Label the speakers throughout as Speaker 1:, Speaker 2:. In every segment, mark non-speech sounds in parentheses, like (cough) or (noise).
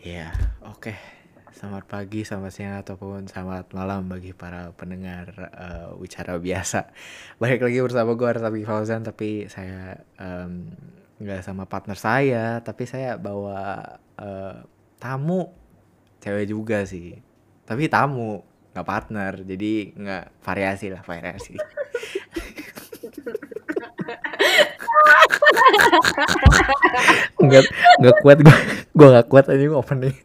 Speaker 1: Ya, oke. Selamat pagi, selamat siang, ataupun selamat malam bagi para pendengar uh, Wicara Biasa. Balik lagi bersama gue Artabi Fauzan, tapi saya um, nggak sama partner saya, tapi saya bawa uh, tamu cewek juga sih. Tapi tamu, nggak partner, jadi nggak variasi lah variasi. (laughs) nggak nggak kuat gue gue nggak kuat aja gue opening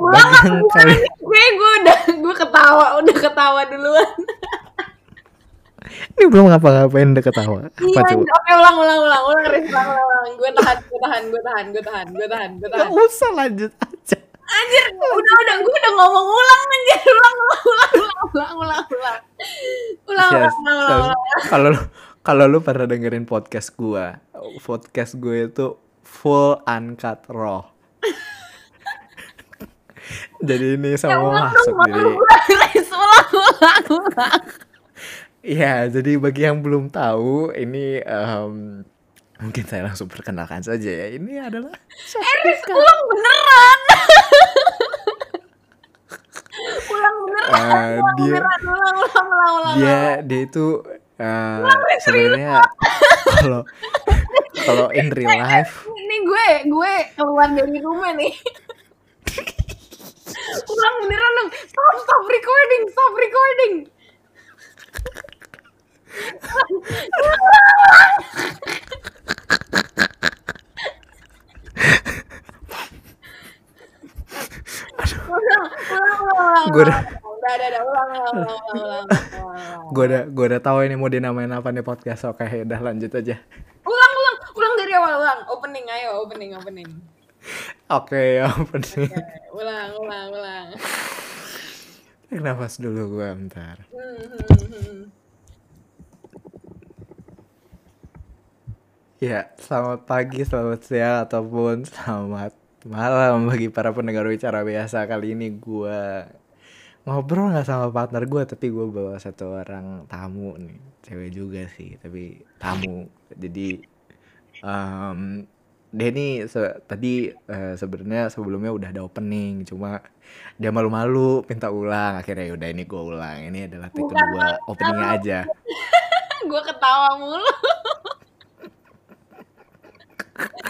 Speaker 2: Ulang kali gue gue udah gue ketawa udah ketawa duluan.
Speaker 1: Ini belum ngapa-ngapain udah ketawa. Apa
Speaker 2: iya,
Speaker 1: coba?
Speaker 2: Oke ulang ulang ulang ulang ulang ulang. Gue tahan gue tahan gue tahan gue tahan gue tahan gue tahan.
Speaker 1: Gak usah lanjut.
Speaker 2: Anjir udah udah gue udah ngomong ulang anjir ulang ulang ulang ulang ulang ulang ulang. Ulang.
Speaker 1: Kalau kalau lu pernah dengerin podcast gua, podcast gue itu full uncut raw. (laughs) jadi ini
Speaker 2: Ya ulang
Speaker 1: masuk jadi
Speaker 2: ulang ulang ulang.
Speaker 1: Ya, jadi bagi yang belum tahu, ini em, mungkin saya langsung perkenalkan saja ya. Ini adalah (laughs)
Speaker 2: Eh Riz, ulang beneran. ulang beneran.
Speaker 1: Eh,
Speaker 2: ulang
Speaker 1: dia
Speaker 2: beneran ulang ulang ulang ulang.
Speaker 1: dia dia itu eh, sebenarnya kalau kalau in (laughs) real life
Speaker 2: Ini gue, gue keluar dari rumah nih. (laughs) Ulang beneran dong. Stop, stop recording, stop recording. ulang, ulang, ulang, ulang.
Speaker 1: Gue udah-
Speaker 2: ulang. Udah, udah, udah, ulang, ulang, ulang, ulang, ulang, ulang.
Speaker 1: gue udah gue udah tahu ini mau dinamain apa nih podcast. Oke, udah lanjut aja.
Speaker 2: Ulang, ulang, ulang dari awal, ulang. Opening, ayo, opening, opening.
Speaker 1: Oke, ya penting.
Speaker 2: Oke, ulang, ulang, ulang.
Speaker 1: Tarik nafas dulu gue bentar.
Speaker 2: Hmm, hmm, hmm.
Speaker 1: Ya, selamat pagi, selamat siang, ataupun selamat malam bagi para pendengar bicara biasa. Kali ini gue ngobrol nggak sama partner gue, tapi gue bawa satu orang tamu nih, cewek juga sih, tapi tamu. Jadi em dia nih se- tadi eh, sebenarnya sebelumnya udah ada opening, cuma dia malu-malu minta ulang. Akhirnya yaudah ini gue ulang. Ini adalah take kedua openingnya aja. (laughs)
Speaker 2: gue ketawa mulu. Tuh kan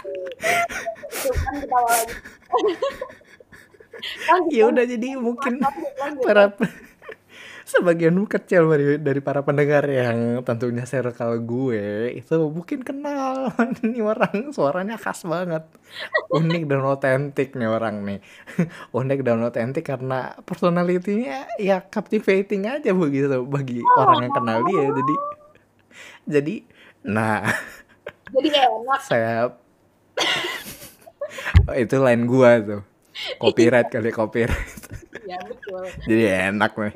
Speaker 2: ketawa lagi. Lanjut, (laughs)
Speaker 1: Ya udah jadi mungkin para (laughs) sebagian kecil dari, dari para pendengar yang tentunya circle gue itu mungkin kenal. (laughs) Ini orang suaranya khas banget. Unik dan otentik nih orang nih. Unik dan otentik karena personalitinya ya captivating aja begitu bagi orang yang kenal dia. Jadi jadi nah
Speaker 2: Jadi enak.
Speaker 1: saya Oh, itu lain gua tuh copyright kali copyright
Speaker 2: Ya betul.
Speaker 1: jadi enak nih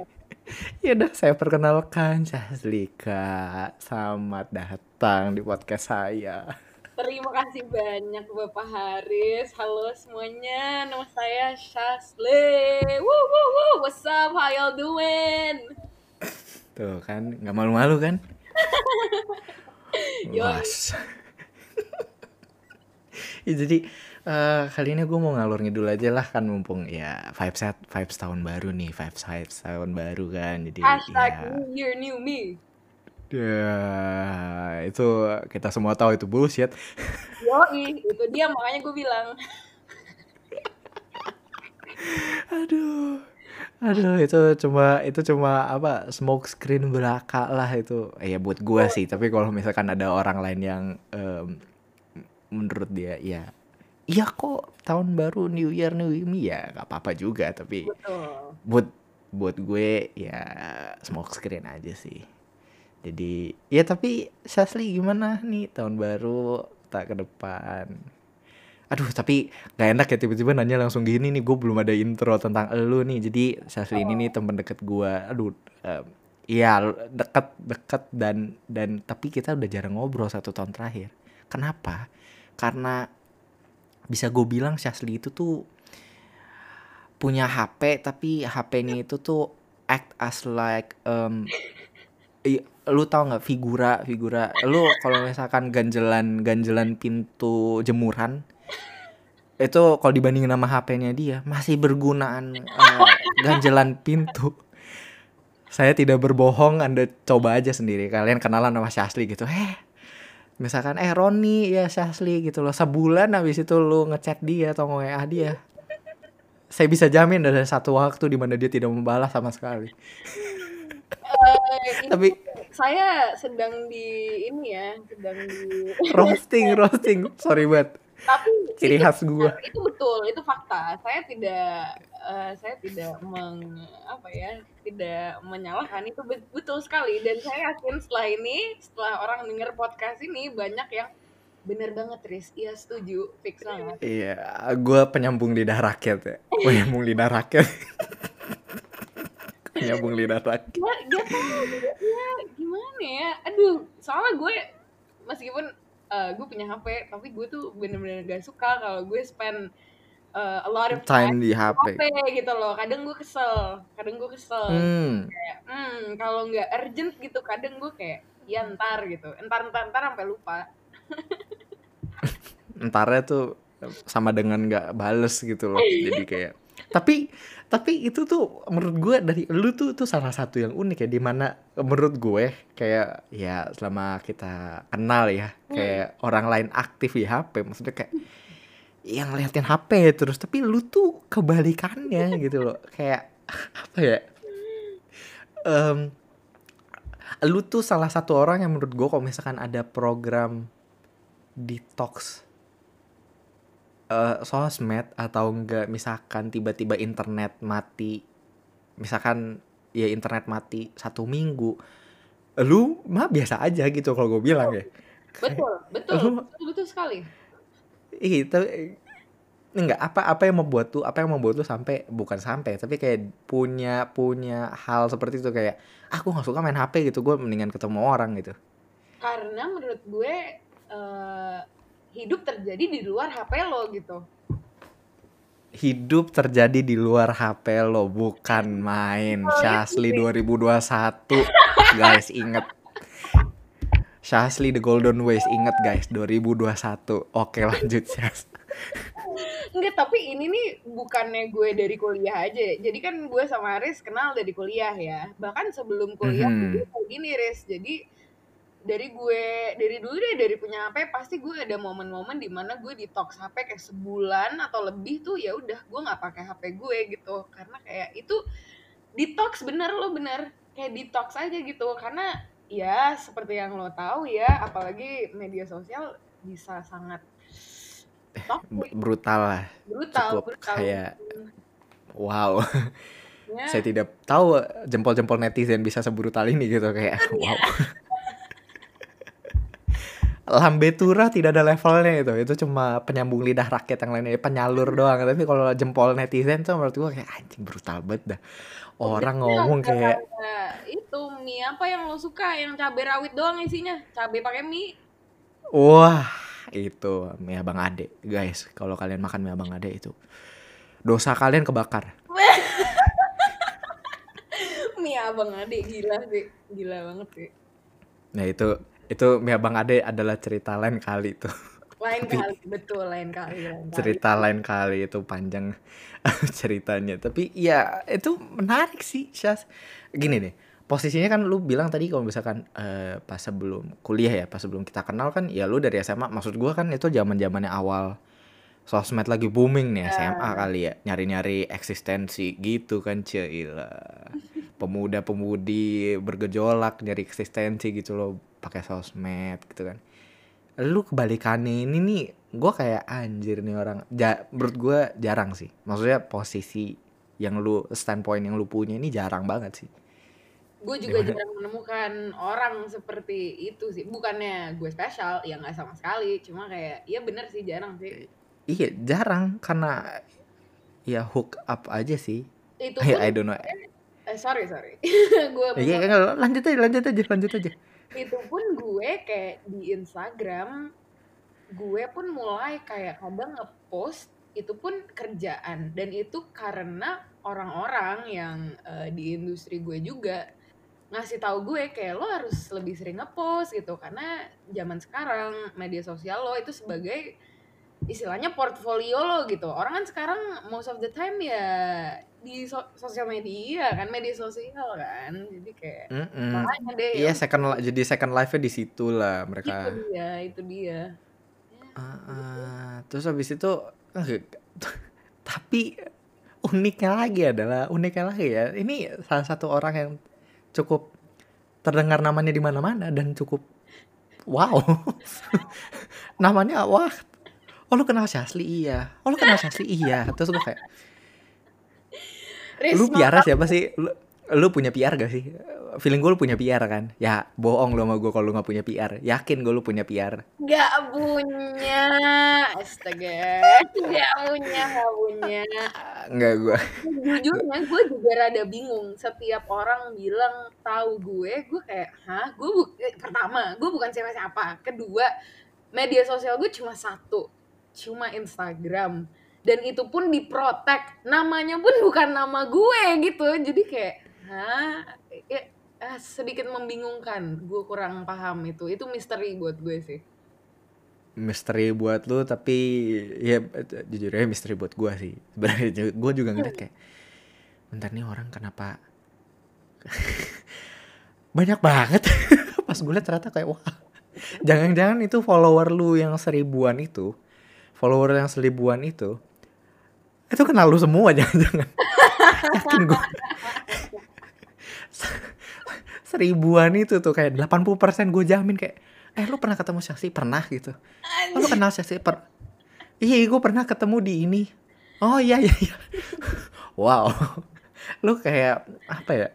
Speaker 1: ya udah saya perkenalkan Caslika selamat datang di podcast saya
Speaker 2: Terima kasih banyak Bapak Haris. Halo semuanya, nama saya Shasle. Woo woo woo, what's up? How y'all doing?
Speaker 1: tuh kan nggak malu-malu kan (laughs)
Speaker 2: Yoi.
Speaker 1: Ya, (laughs) jadi eh, kali ini gue mau ngalur ngidul aja lah kan mumpung ya vibes set vibes tahun baru nih vibes vibes tahun baru kan jadi
Speaker 2: Hashtag
Speaker 1: ya
Speaker 2: New Year New Me.
Speaker 1: ya itu kita semua tahu itu bullshit (laughs)
Speaker 2: Yoi, itu dia makanya gue bilang.
Speaker 1: Aduh. Aduh, itu cuma itu cuma apa smoke screen belaka lah itu. Eh, ya buat gua sih, tapi kalau misalkan ada orang lain yang em, menurut dia ya iya kok tahun baru New Year New Me ya nggak apa-apa juga, tapi
Speaker 2: Betul.
Speaker 1: buat buat gue ya smoke screen aja sih. Jadi ya tapi Sasli gimana nih tahun baru tak ke depan? Aduh tapi gak enak ya tiba-tiba nanya langsung gini nih gue belum ada intro tentang elu nih jadi Sasli ini nih temen deket gue aduh em, Iya deket deket dan dan tapi kita udah jarang ngobrol satu tahun terakhir kenapa karena bisa gue bilang Sasli itu tuh punya HP tapi HP-nya itu tuh act as like um, Iya, lu tau nggak figura figura? Lu kalau misalkan ganjelan ganjelan pintu jemuran itu kalau dibandingin sama HP-nya dia masih bergunaan eh, ganjelan pintu. Saya tidak berbohong anda coba aja sendiri. Kalian kenalan sama Syasli gitu. Eh misalkan eh Roni ya Syasli gitu loh. Sebulan habis itu lu ngechat dia atau nge-WA dia. Saya bisa jamin ada satu waktu di mana dia tidak membalas sama sekali. (laughs)
Speaker 2: Ini
Speaker 1: tapi
Speaker 2: saya sedang di ini ya, sedang di
Speaker 1: roasting roasting. Sorry banget
Speaker 2: tapi
Speaker 1: ciri khas gua
Speaker 2: itu betul, itu fakta. Saya tidak eh, saya tidak meng apa ya, tidak menyalahkan itu bet- betul sekali dan saya yakin setelah ini, setelah orang dengar podcast ini banyak yang bener banget Riz, iya setuju, fix banget.
Speaker 1: Iya, gue penyambung lidah rakyat ya. Penyambung lidah rakyat. (laughs) penyambung lidah rakyat.
Speaker 2: Ya, gak ya gimana ya. Aduh, soalnya gue meskipun eh, gue punya HP, tapi gue tuh bener-bener gak suka kalau gue spend eh, a lot of time
Speaker 1: Time di HP.
Speaker 2: HP gitu loh. Kadang gue kesel, kadang gue kesel.
Speaker 1: Hmm,
Speaker 2: Kayak, hmm, kalau nggak urgent gitu, kadang gue kayak ya ntar gitu. Entar entar entar sampai lupa. (laughs)
Speaker 1: entarnya tuh sama dengan nggak bales gitu loh. Jadi kayak tapi tapi itu tuh menurut gue dari lu tuh tuh salah satu yang unik ya di mana menurut gue kayak ya selama kita kenal ya kayak orang lain aktif di HP maksudnya kayak yang ngeliatin HP terus tapi lu tuh kebalikannya (laughs) gitu loh. Kayak (laughs) apa ya? Em, lu tuh salah satu orang yang menurut gue kalau misalkan ada program detox eh, sosmed atau enggak misalkan tiba-tiba internet mati misalkan ya internet mati satu minggu lu mah biasa aja gitu kalau gue bilang ya
Speaker 2: Betul, betul,
Speaker 1: Lu-
Speaker 2: betul, betul sekali.
Speaker 1: Ih, tapi enggak apa apa yang membuat tuh apa yang membuat tuh sampai bukan sampai tapi kayak punya punya hal seperti itu kayak aku nggak suka main HP gitu gue mendingan ketemu orang gitu
Speaker 2: Karena menurut gue eh, hidup terjadi di luar HP lo gitu.
Speaker 1: hidup terjadi di luar HP lo bukan main
Speaker 2: Oh,
Speaker 1: Syasli
Speaker 2: iya.
Speaker 1: 2021 guys inget Syasli the golden ways inget guys 2021 oke lanjut Syas
Speaker 2: Enggak, tapi ini nih bukannya gue dari kuliah aja. ya. Jadi kan gue sama Riz kenal dari kuliah ya. Bahkan sebelum kuliah
Speaker 1: Mhm.
Speaker 2: gue kayak gini Riz. Jadi dari gue dari dulu deh dari punya HP pasti gue ada momen-momen di mana gue detox HP kayak sebulan atau lebih tuh ya udah gue nggak pakai HP gue gitu. Karena kayak itu detox bener lo bener. Kayak detox aja gitu. Karena ya seperti yang lo tahu ya apalagi media sosial bisa sangat toxic.
Speaker 1: brutal lah.
Speaker 2: Brutal
Speaker 1: cukup
Speaker 2: brutal.
Speaker 1: kayak wow.
Speaker 2: Ya,
Speaker 1: saya tidak tahu jempol-jempol netizen bisa sebrutal ini gitu kayak wow lambe tura tidak ada levelnya itu. Itu cuma penyambung lidah rakyat yang lainnya. Penyalur doang. Tapi kalau jempol netizen tuh menurut gua kayak anjing brutal banget dah. Orang
Speaker 2: Biasanya
Speaker 1: ngomong kayak
Speaker 2: kayak itu mie apa yang lo suka? Yang cabai rawit doang isinya. Cabai pakai mie.
Speaker 1: Wah itu mie abang ade. Guys kalau kalian makan mie abang ade itu dosa kalian kebakar. (laughs)
Speaker 2: Mie abang ade gila sih. Gila banget sih.
Speaker 1: Nah itu itu mie abang ade adalah cerita lain kali tuh. (laughs)
Speaker 2: Lain
Speaker 1: Tapi-
Speaker 2: kali betul lain kali lain kali.
Speaker 1: cerita lain kali itu panjang (laughs) ceritanya. Tapi ya itu menarik sih Syas. Gini deh posisinya kan lu bilang tadi kalau misalkan eh, pas sebelum kuliah ya pas sebelum kita kenal kan ya lu dari SMA maksud gua kan itu zaman zamannya awal sosmed lagi booming nih SMA kali ya. Nyari-nyari eksistensi gitu kan cila. (laughs) Pemuda-pemudi bergejolak nyari eksistensi gitu loh pakai sosmed gitu kan. Lu kebalikannya ini nih gue kayak anjir nih orang. Ja, menurut gue jarang sih. Maksudnya posisi yang lu standpoint yang lu punya ini jarang banget sih.
Speaker 2: Gue juga
Speaker 1: Gimana?
Speaker 2: jarang menemukan orang seperti itu sih. Bukannya gue spesial ya nggak sama sekali. Cuma kayak ya bener sih jarang sih.
Speaker 1: Iya jarang. Karena ya hook up aja sih.
Speaker 2: Itu
Speaker 1: I,
Speaker 2: pun
Speaker 1: I don't know.
Speaker 2: Eh, sorry sorry. (laughs) Gue
Speaker 1: Iya, lanjut aja, lanjut aja, lanjut aja.
Speaker 2: Itu pun gue kayak di Instagram gue pun mulai kayak kadang ngepost itu pun kerjaan. Dan itu karena orang-orang yang eh, di industri gue juga ngasih tahu gue kayak lo harus lebih sering ngepost gitu. Karena zaman sekarang media sosial lo itu sebagai istilahnya portfolio lo gitu. Orang kan sekarang most of the time ya di so sosial media kan media sosial kan. Jadi kayak
Speaker 1: Mm -mm.
Speaker 2: makanya deh
Speaker 1: Iya
Speaker 2: ya
Speaker 1: second jadi second life-nya di situ lah
Speaker 2: itu
Speaker 1: mereka.
Speaker 2: dia itu dia. Ya,
Speaker 1: Ah, ah. terus habis itu (laughs) tapi uniknya lagi adalah uniknya lagi ya ini salah satu orang yang cukup terdengar namanya di mana-mana dan cukup wow. (laughs) Namanya wah oh lu kenal Syasli iya. Oh lu kenal Syasli iya. Terus gue kayak lu
Speaker 2: Risma
Speaker 1: piara siapa sih? Lu, lu punya PR gak sih? Feeling gue lu punya PR kan? Ya bohong lu sama gue kalau lu gak punya PR yakin gue lu punya PR
Speaker 2: nggak punya. Astaga. Nggak punya nggak punya.
Speaker 1: Enggak gue
Speaker 2: jujurnya gue juga rada bingung. Setiap orang bilang tahu gue gue kayak hah? Gue bu- eh, pertama gue bukan siapa siapa kedua media sosial gue cuma satu cuma Instagram dan itu pun diprotek. Namanya pun bukan nama gue gitu. Jadi kayak hah? Ya, ah, sedikit membingungkan. Gue kurang paham itu. Itu misteri buat gue sih.
Speaker 1: Misteri buat lu tapi ya jujur aja misteri buat gua sih. Sebenarnya gue juga ngeliat kayak bentar nih orang kenapa? (laughs) Banyak banget. (laughs) Pas gue liat ternyata kayak wah. Jangan-jangan itu follower lu yang seribuan itu follower yang seribuan itu itu kenal lu semua (laughs) jangan-jangan. Yakin gue (laughs) seribuan itu tuh kayak 80% gue jamin kayak eh lu pernah ketemu Syahsi pernah gitu. Oh, lu kenal Syahsi per iya gue pernah ketemu di ini. Oh iya iya iya. (laughs) Wow. Lu kayak apa ya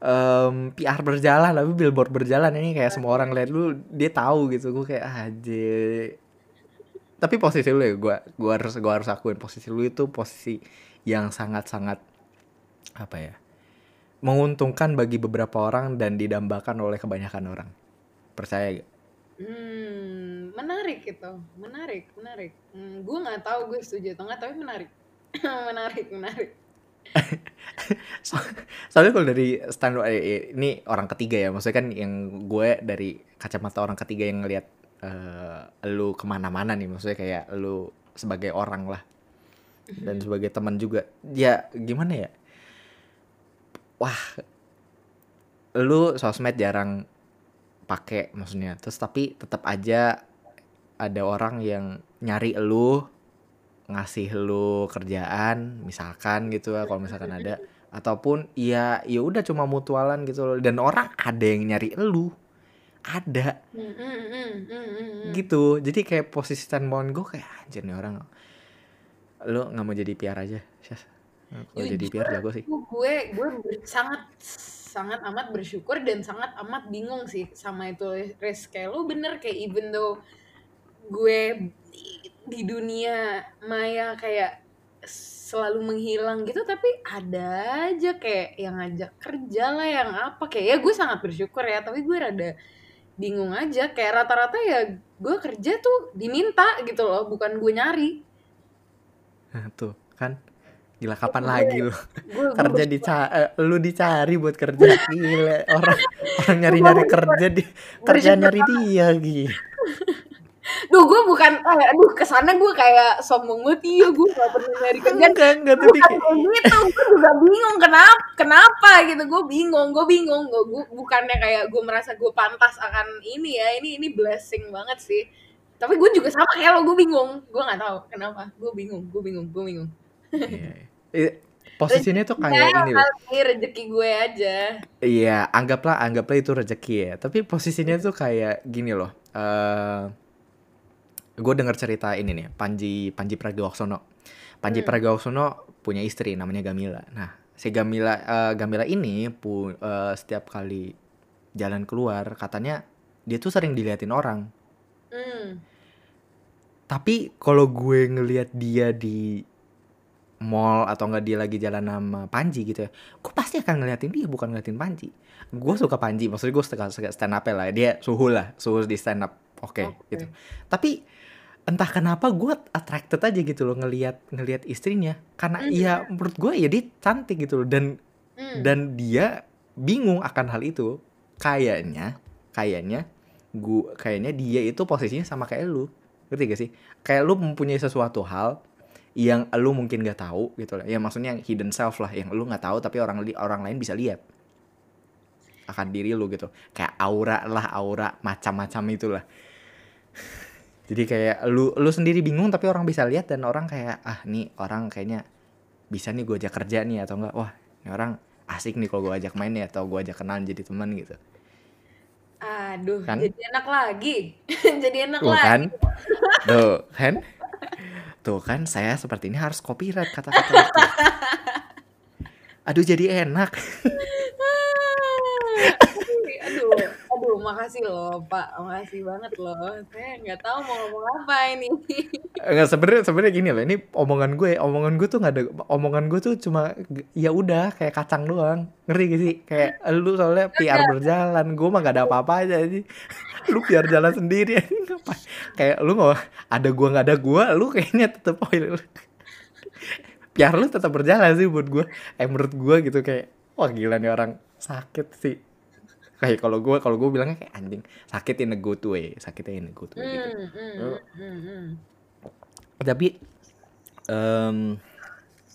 Speaker 1: Em, PR berjalan tapi billboard berjalan ini kayak semua orang lihat lu dia tahu gitu. Gue kayak aja tapi posisi lu ya gue gua harus gua harus akuin posisi lu itu posisi yang sangat sangat apa ya menguntungkan bagi beberapa orang dan didambakan oleh kebanyakan orang percaya gak?
Speaker 2: Hmm, menarik itu, menarik, menarik. Hmm, gue nggak tahu gue setuju atau nggak, tapi menarik, (laughs) menarik, menarik. (laughs)
Speaker 1: So- soalnya kalau dari stand eh, eh, ini orang ketiga ya maksudnya kan yang gue dari kacamata orang ketiga yang ngelihat eh, lu ke mana-mana nih maksudnya kayak lu sebagai orang lah. Dan sebagai teman juga. Ya gimana ya? Wah lu sosmed jarang pakai maksudnya. Terus tapi tetap aja ada orang yang nyari lu ngasih lu kerjaan misalkan gitu ya kalau misalkan ada. (laughs) Ataupun ya ya udah cuma mutualan gitu loh. Dan orang ada yang nyari lu ada.
Speaker 2: Hmm, hmm.
Speaker 1: gitu. Jadi kayak posisi standpoint gue kayak anjir nih orang lu nggak mau jadi PR aja Syas kalau jadi PR jago sih.
Speaker 2: gue gue sangat sangat amat bersyukur dan sangat amat bingung sih sama itu Riz kayak lu bener kayak even though gue di, di dunia maya kayak selalu menghilang gitu tapi ada aja kayak yang ngajak kerja lah yang apa kayak ya gue sangat bersyukur ya tapi gue rada bingung aja kayak rata-rata ya gue kerja tuh diminta gitu loh bukan gue nyari.
Speaker 1: Nah, tuh kan? Gila kapan
Speaker 2: Gue-
Speaker 1: lagi lu?
Speaker 2: gue
Speaker 1: kerja
Speaker 2: bersyukur.
Speaker 1: dicari lu dicari buat kerja. Gila orang orang nyari nyari kerja di kerja nyari dia gitu
Speaker 2: Duh gue bukan, eh, aduh ke sana gue kayak sombong banget. Iya gue gak pernah nyari kerjaan.
Speaker 1: Enggak enggak
Speaker 2: bukan
Speaker 1: kayak
Speaker 2: gitu gue juga bingung kenapa kenapa gitu. Gue bingung gue bingung. Gue, gue bukannya kayak gue merasa gue pantas akan ini ya ini ini blessing banget sih. Tapi gue juga sama kayak lo gue bingung. Gue nggak tahu kenapa. Gue bingung gue bingung gue bingung.
Speaker 1: Iya. Eh, posisinya tuh kayak
Speaker 2: ya
Speaker 1: ini loh
Speaker 2: kali rezeki gue aja.
Speaker 1: Iya, anggaplah anggaplah itu rezeki ya. Tapi posisinya tuh kayak gini loh. eh gue dengar cerita ini nih, Panji Panji Pragiwaksono. Panji
Speaker 2: Hmm.
Speaker 1: Pragiwaksono punya istri namanya Gamila. Nah, si Gamila eh, Gamila ini pu, eh, setiap kali jalan keluar katanya dia tuh sering diliatin orang.
Speaker 2: hmm.
Speaker 1: Tapi kalau gue ngelihat dia di mall atau enggak dia lagi jalan sama Panji gitu ya, gue pasti akan ngeliatin dia bukan ngeliatin Panji. Gue suka Panji, maksudnya gue suka, stand up lah, dia suhu lah, suhu di stand up, oke
Speaker 2: Oke.
Speaker 1: gitu. Tapi entah kenapa gue attracted aja gitu loh ngelihat ngelihat istrinya, karena
Speaker 2: Mhm.
Speaker 1: ya menurut gue ya dia cantik gitu loh. Dan
Speaker 2: Hmm.
Speaker 1: dan dia bingung akan hal itu. Kayaknya kayaknya gua kayaknya dia itu posisinya sama kayak lu. Ngerti gak sih? Kayak lu mempunyai sesuatu hal yang lu mungkin gak tahu gitu lah ya maksudnya yang hidden self lah yang lu nggak tahu tapi orang orang lain bisa lihat akan diri lu gitu. Kayak aura lah aura macam-macam itulah jadi kayak lu lu sendiri bingung tapi orang bisa lihat dan orang kayak ah nih orang kayaknya bisa nih gue ajak kerja nih atau enggak wah ini orang asik nih kalau gue ajak main nih atau gue ajak kenalan jadi teman gitu
Speaker 2: Aduh,
Speaker 1: Kan?
Speaker 2: jadi enak lagi. (laughs) jadi enak
Speaker 1: Tuh
Speaker 2: lagi.
Speaker 1: kan tuh kan tuh kan saya seperti ini harus copyright kata-kata itu (laughs) aduh jadi enak (laughs)
Speaker 2: aduh, makasih loh, Pak. Makasih banget loh. Saya nggak tahu mau ngomong apa ini.
Speaker 1: Enggak sebenarnya sebenarnya gini loh ini omongan gue omongan gue tuh nggak ada omongan gue tuh cuma ya udah kayak kacang doang ngerti gak sih kayak lu soalnya PR berjalan gue mah gak ada apa-apa aja sih (laughs) lu biar jalan sendiri Ngapain? kayak lu nggak ada gua nggak ada gua lu kayaknya tetep PR lu (laughs) tetap berjalan sih buat gue eh menurut gue gitu kayak wah gila nih orang sakit sih kayak kalau gue kalau gue bilangnya kayak anjing sakit in a good way sakitnya in a good way gitu
Speaker 2: hmm.
Speaker 1: tapi em,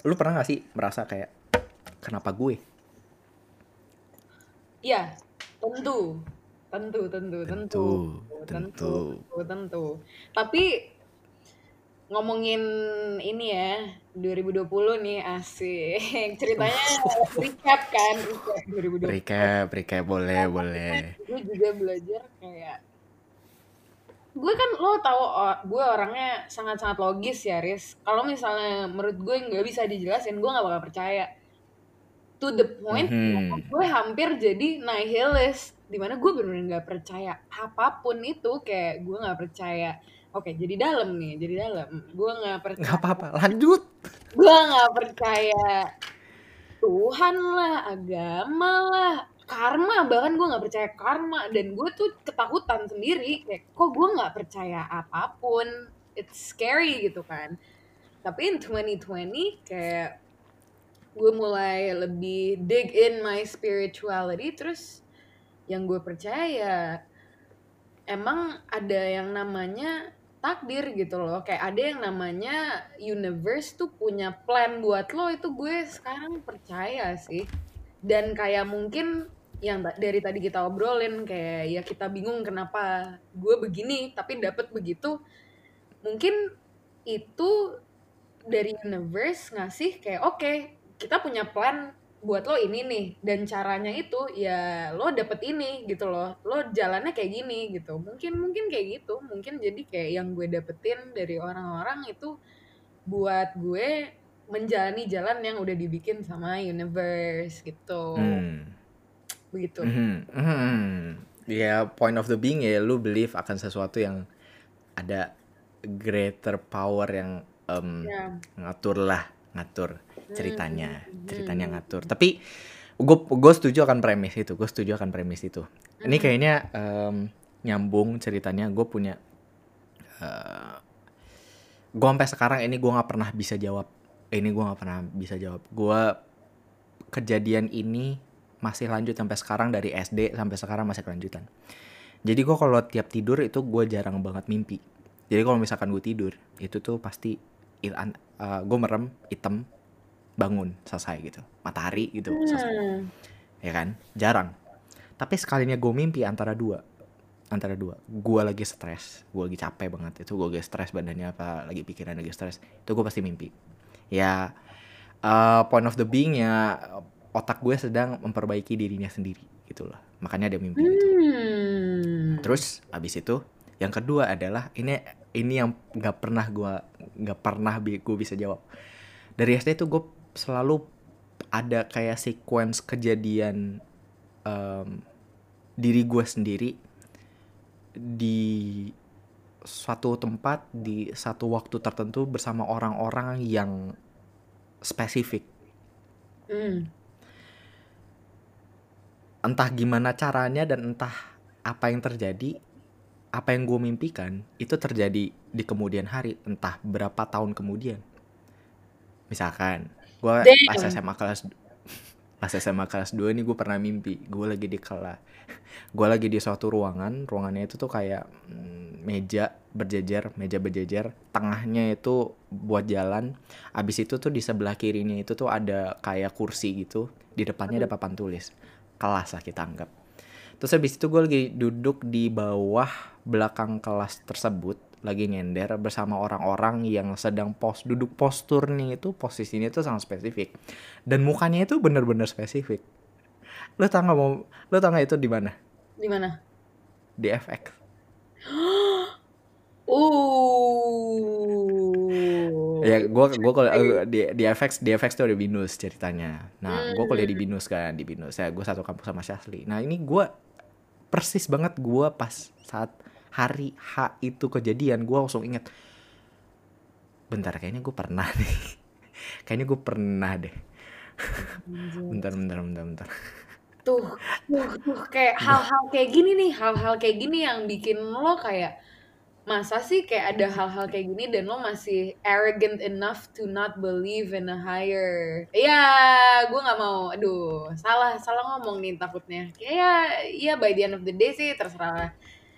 Speaker 1: lu pernah gak sih merasa kayak kenapa gue
Speaker 2: Iya, tentu. Tentu, tentu, tentu.
Speaker 1: Tentu,
Speaker 2: Tentu,
Speaker 1: tentu.
Speaker 2: tentu, tentu. Tapi ngomongin ini ya, 2020 nih asik. (laughs) Ceritanya (laughs) recap kan, recap 2020.
Speaker 1: recap recap boleh boleh
Speaker 2: Gue juga belajar kayak gue kan lo tahu oh, gue orangnya sangat-sangat logis ya Riz kalau misalnya menurut gue nggak bisa dijelasin gue nggak bakal percaya to the point
Speaker 1: Mhm.
Speaker 2: gue hampir jadi nihilist di mana gue bener-bener nggak percaya apa pun itu kayak gue nggak percaya oke jadi dalam nih jadi dalam. Gue nggak percaya.
Speaker 1: Nggak apa-apa lanjut.
Speaker 2: Gue nggak percaya Tuhan lah agama lah karma. Bahkan gue nggak percaya karma. Dan gue tuh ketakutan sendiri. Kayak kok gue nggak percaya apa pun? It's scary gitu kan. Tapi in 2020 kayak gue mulai lebih dig in my spirituality. Terus yang gue percaya emang ada yang namanya takdir gitu loh. Kayak ada yang namanya universe tuh punya plan buat lo itu gue sekarang percaya sih. Dan kayak mungkin yang dari tadi kita obrolin kayak ya kita bingung kenapa gue begini tapi dapat begitu. Mungkin itu dari universe ngasih kayak oke kita punya plan buat lo ini nih dan caranya itu ya lo dapet ini gitu loh lo jalannya kayak gini gitu mungkin mungkin kayak gitu mungkin jadi kayak yang gue dapetin dari orang-orang itu buat gue menjalani jalan yang udah dibikin sama universe gitu
Speaker 1: Hmm.
Speaker 2: begitu
Speaker 1: Mhm. Mhm. ya point of the being ya lu believe akan sesuatu yang ada greater power yang em,
Speaker 2: ya
Speaker 1: ngatur lah ngatur ceritanya
Speaker 2: Hmm.
Speaker 1: ceritanya ngatur. Tapi gue gue setuju akan premis itu gue setuju akan premis itu. Ini
Speaker 2: Hmm.
Speaker 1: kayaknya em, nyambung ceritanya gue punya gue sampai sekarang ini gue nggak pernah bisa jawab ini gue nggak pernah bisa jawab. Gue kejadian ini masih lanjut sampai sekarang dari SD sampai sekarang masih kelanjutan. Jadi gue kalau tiap tidur itu gue jarang banget mimpi. Jadi kalau misalkan gue tidur itu tuh pasti gue merem hitam bangun selesai gitu. Matahari gitu selesai.
Speaker 2: Hmm.
Speaker 1: ya kan? Jarang. Tapi sekalinya gue mimpi antara dua antara dua. Gue lagi stres gue lagi capek banget. Itu gue lagi stres badannya apa lagi pikiran lagi stres. Itu gue pasti mimpi. Ya eh, point of the being ya otak gue sedang memperbaiki dirinya sendiri gitu loh. Makanya ada mimpi gitu.
Speaker 2: Hmm.
Speaker 1: terus abis itu yang kedua adalah ini ini yang nggak pernah gue nggak pernah gue bisa jawab dari SD tuh gue selalu ada kayak sequence kejadian em, diri gue sendiri di suatu tempat di satu waktu tertentu bersama orang-orang yang spesifik
Speaker 2: Hmm.
Speaker 1: entah gimana caranya dan entah apa yang terjadi apa yang gue mimpikan itu terjadi di kemudian hari entah berapa tahun kemudian. Misalkan gue pas. SMA kelas (laughs) pas SMA kelas 2 nih gue pernah mimpi gue lagi di kelas (laughs) gue lagi di suatu ruangan ruangannya itu tuh kayak mm, meja berjejer meja berjejer tengahnya itu buat jalan abis itu tuh di sebelah kirinya itu tuh ada kayak kursi gitu di depannya ada papan tulis kelas lah kita anggap terus habis itu gue lagi duduk di bawah belakang kelas tersebut lagi nyender bersama orang-orang yang sedang pos duduk postur nih itu posisinya itu sangat spesifik. Dan mukanya itu bener-bener spesifik. Lo tau nggak mau lo tau nggak itu di mana?
Speaker 2: Di mana?
Speaker 1: di FX (gasps)
Speaker 2: Uh.
Speaker 1: ya gue gue kalau eh, di di FX di FX tuh ada binus ceritanya. Nah gue kuliah di binus kan di binus. Ya gue satu kampus sama Syahli nah ini gue persis banget gue pas saat hari H itu kejadian gue langsung inget bentar kayaknya gue pernah nih. (laughs) Kayaknya gue pernah deh. (laughs) Bentar bentar bentar bentar.
Speaker 2: Tuh tuh tuh kayak hal-hal kayak gini nih hal-hal kayak gini yang bikin lo kayak masa sih kayak ada hal-hal kayak gini dan lo masih arrogant enough to not believe in a higher? Ya gue nggak mau. Aduh salah salah ngomong nih takutnya. Kayak ya by the end of the day sih terserah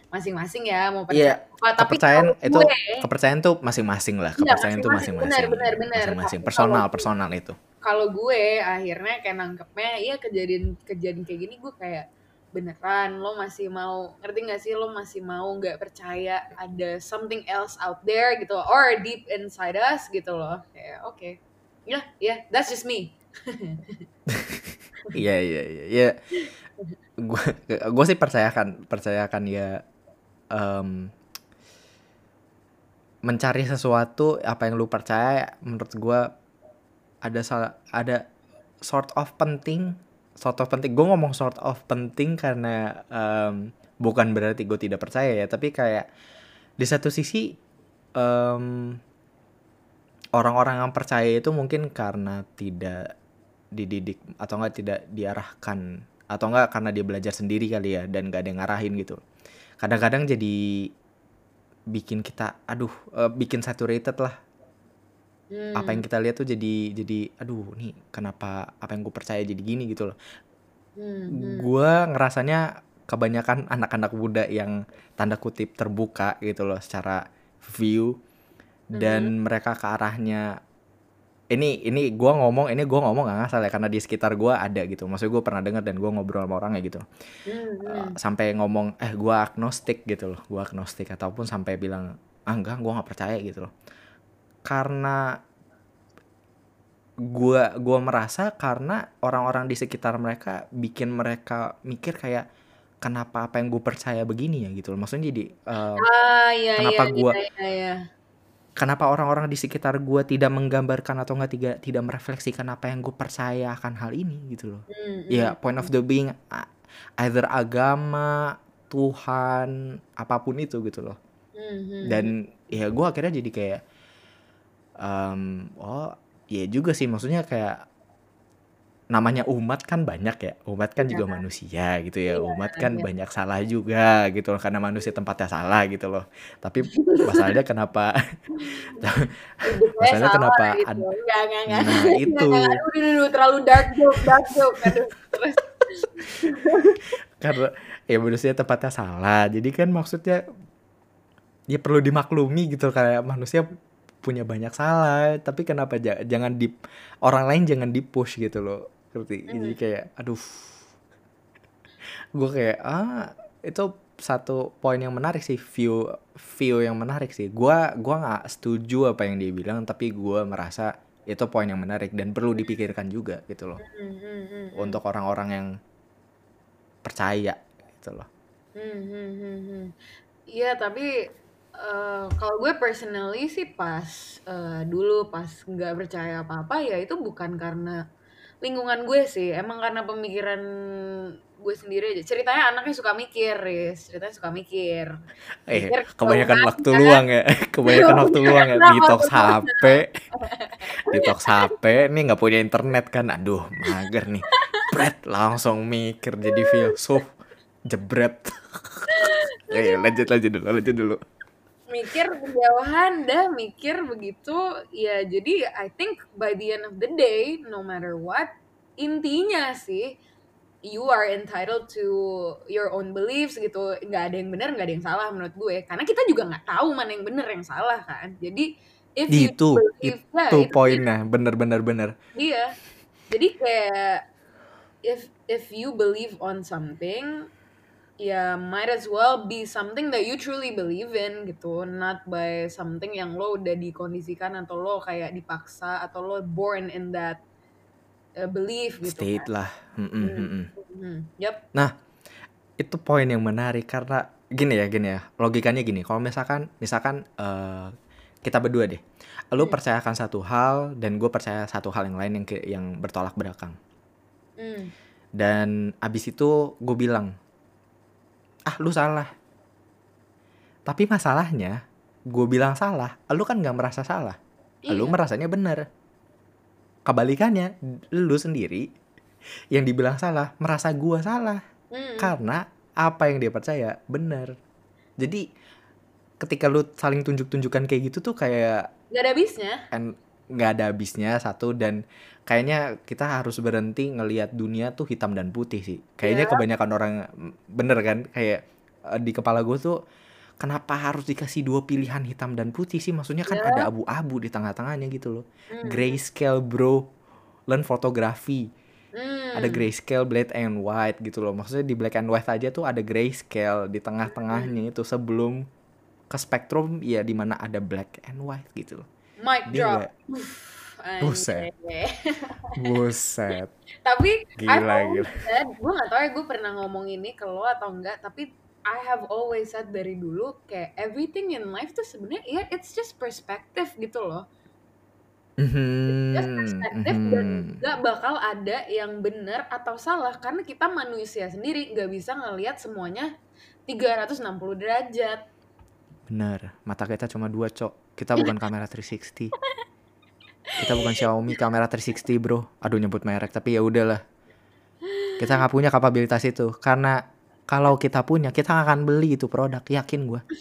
Speaker 2: masing-masing ya mau
Speaker 1: Iya,
Speaker 2: percaya apa. Tapi
Speaker 1: kepercayaan
Speaker 2: kalau
Speaker 1: itu
Speaker 2: gue
Speaker 1: kepercayaan tuh masing-masing lah.
Speaker 2: Iya,
Speaker 1: kepercayaan tuh
Speaker 2: masing-masing. Benar, benar, benar.
Speaker 1: masing-masing. Personal personal itu.
Speaker 2: kalau gue akhirnya kayak nangkepnya iya kejadian kejadian kayak gini gue kayak beneran lo masih mau ngerti gak sih? Lo masih mau nggak percaya ada something else out there gitu or deep inside us gitu loh. Kayak oke. Ya ya that's just me. (laughs)
Speaker 1: Iya iya iya. Ya gue gue sih percayakan percayakan ya em, mencari sesuatu apa yang lu percaya menurut gue ada salah ada sort of penting sort of penting. Gue ngomong sort of penting karena em, bukan berarti gue tidak percaya ya tapi kayak di satu sisi em, orang-orang yang percaya itu mungkin karena tidak dididik atau enggak tidak diarahkan atau enggak karena dia belajar sendiri kali ya dan gak ada yang ngarahin gitu. Kadang-kadang jadi bikin kita aduh eh, bikin saturated lah
Speaker 2: Hmm,
Speaker 1: apa yang kita lihat tuh jadi jadi aduh nih kenapa apa yang gue percaya jadi gini? gitu loh.
Speaker 2: Hmm, hmm.
Speaker 1: gue ngerasanya kebanyakan anak-anak muda yang tanda kutip terbuka gitu loh secara view. Dan mereka ke arahnya ini ini gue ngomong ini gue ngomong gak ngasal ya karena di sekitar gue ada gitu. Maksudnya gue pernah dengar dan gue ngobrol sama orangnya gitu.
Speaker 2: Hmm, hmm.
Speaker 1: Uh, sampai ngomong eh gue agnostik gitu loh. Gue agnostik ataupun sampai bilang ah enggak gue nggak percaya gitu loh karena gue gua merasa karena orang-orang di sekitar mereka bikin mereka mikir kayak kenapa apa yang gue percaya begini ya? gitu loh. Maksudnya jadi uh,
Speaker 2: ah iya
Speaker 1: kenapa
Speaker 2: iya
Speaker 1: gua-
Speaker 2: iya iya, iya.
Speaker 1: kenapa orang-orang di sekitar gue tidak menggambarkan atau enggak tidak tidak merefleksikan apa yang gue percaya akan hal ini gitu loh.
Speaker 2: Hmm,
Speaker 1: ya point of the being either agama Tuhan apa pun itu gitu loh.
Speaker 2: Hmm, hmm.
Speaker 1: dan ya gue akhirnya jadi kayak em, oh ya juga sih maksudnya kayak namanya umat kan banyak ya umat kan juga manusia gitu ya
Speaker 2: Iya,
Speaker 1: umat kan
Speaker 2: iya.
Speaker 1: banyak salah juga gitu loh karena manusia tempatnya salah gitu loh tapi (laughs) masalahnya kenapa masalahnya
Speaker 2: salah
Speaker 1: kenapa
Speaker 2: gitu.
Speaker 1: ad-
Speaker 2: Enggak, enggak, enggak.
Speaker 1: nah itu
Speaker 2: enggak. Aduh, aduh, aduh, terlalu dark joke, dark joke. Aduh, terus. (laughs)
Speaker 1: karena ya manusia tempatnya salah jadi kan maksudnya ya perlu dimaklumi gitu kayak manusia punya banyak salah tapi kenapa ja- jangan di orang lain jangan di push gitu loh ngerti? Jadi kayak aduh. Gue kayak ah itu satu poin yang menarik sih view view yang menarik sih. Gua gua nggak setuju apa yang dia bilang tapi gua merasa itu poin yang menarik dan perlu dipikirkan juga gitu loh.
Speaker 2: Hmm, hmm, hmm,
Speaker 1: untuk orang-orang yang percaya gitu loh.
Speaker 2: Hmm, hmm, hmm, hmm. Iya, tapi eh, kalau gue personally sih pas eh, dulu pas nggak percaya apa-apa ya itu bukan karena lingkungan gue sih, emang karena pemikiran gue sendiri aja. Ceritanya anaknya suka mikir, Riz. Ceritanya suka mikir.
Speaker 1: Eh,
Speaker 2: Mikir
Speaker 1: kebanyakan waktu
Speaker 2: kan?
Speaker 1: luang ya. (laughs) Kebanyakan waktu luang ya.
Speaker 2: Kenapa
Speaker 1: Detox? HP. (laughs) Detox HP. Nih nggak punya internet kan. Aduh, mager nih. Bret, langsung mikir jadi filsuf. Jebret. (laughs) Eh, lanjut lanjut dulu, lanjut dulu.
Speaker 2: Mikir kejauhan dah mikir begitu. Ya jadi I think by the end of the day no matter what intinya sih you are entitled to your own beliefs gitu. Nggak ada yang benar nggak ada yang salah menurut gue. Karena kita juga nggak tahu mana yang benar yang salah kan. Jadi if you
Speaker 1: Itu,
Speaker 2: believe ya,
Speaker 1: itu
Speaker 2: itu
Speaker 1: poinnya, bener-bener bener.
Speaker 2: Iya. Jadi kayak if if you believe on something, ya might as well be something that you truly believe in gitu, not by something yang lo udah dikondisikan atau lo kayak dipaksa atau lo born in that uh, belief gitu
Speaker 1: State
Speaker 2: kan.
Speaker 1: lah. Mm-mm,
Speaker 2: Hmm.
Speaker 1: mm-mm.
Speaker 2: Hmm. Yep.
Speaker 1: Nah, itu poin yang menarik karena gini ya, gini ya. Logikanya gini, kalau misalkan misalkan eh, kita berdua deh. Lu
Speaker 2: Hmm.
Speaker 1: percayakan satu hal dan gue percaya satu hal yang lain yang yang bertolak belakang.
Speaker 2: Hmm.
Speaker 1: Dan abis itu gue bilang, ah lu salah. Tapi masalahnya, gue bilang salah, lu kan nggak merasa salah. Lu
Speaker 2: Iya.
Speaker 1: merasanya benar. Kebalikannya, lu sendiri yang dibilang salah, merasa gua salah.
Speaker 2: Hmm.
Speaker 1: Karena apa yang dia percaya benar. Jadi ketika lu saling tunjuk-tunjukkan kayak gitu tuh kayak
Speaker 2: Gak ada habisnya.
Speaker 1: nggak ada habisnya satu dan kayaknya kita harus berhenti ngelihat dunia tuh hitam dan putih sih. Kayaknya
Speaker 2: Iya.
Speaker 1: kebanyakan orang bener kan kayak eh, di kepala gue tuh kenapa harus dikasih dua pilihan hitam dan putih sih? Maksudnya kan
Speaker 2: Iya.
Speaker 1: ada abu-abu di tengah-tengahnya gitu loh.
Speaker 2: Hmm.
Speaker 1: Grayscale bro, learn fotografi.
Speaker 2: Hmm.
Speaker 1: Ada grayscale black and white gitu loh. Maksudnya di black and white aja tuh ada grayscale di tengah-tengahnya itu sebelum ke spektrum ya di mana ada black and white gitu loh.
Speaker 2: Mic drop.
Speaker 1: Buset. Buset.
Speaker 2: tapi I've
Speaker 1: Gila,
Speaker 2: always
Speaker 1: gila.
Speaker 2: said gue gak tau ya gue pernah ngomong ini ke lo atau enggak tapi I have always said dari dulu kayak everything in life tuh sebenarnya ya it's just perspective gitu loh just
Speaker 1: Mhm,
Speaker 2: perspektif dan
Speaker 1: mhm.
Speaker 2: gak bakal ada yang benar atau salah karena kita manusia sendiri gak bisa ngelihat semuanya 360 derajat
Speaker 1: Bener, mata kita cuma dua, Cok. Kita bukan kamera 360. (laughs) Kita bukan Xiaomi kamera 360, Bro. Aduh nyebut merek, tapi ya udahlah. Kita nggak punya kapabilitas itu karena kalau kita punya, kita akan beli itu produk, yakin gua. (laughs)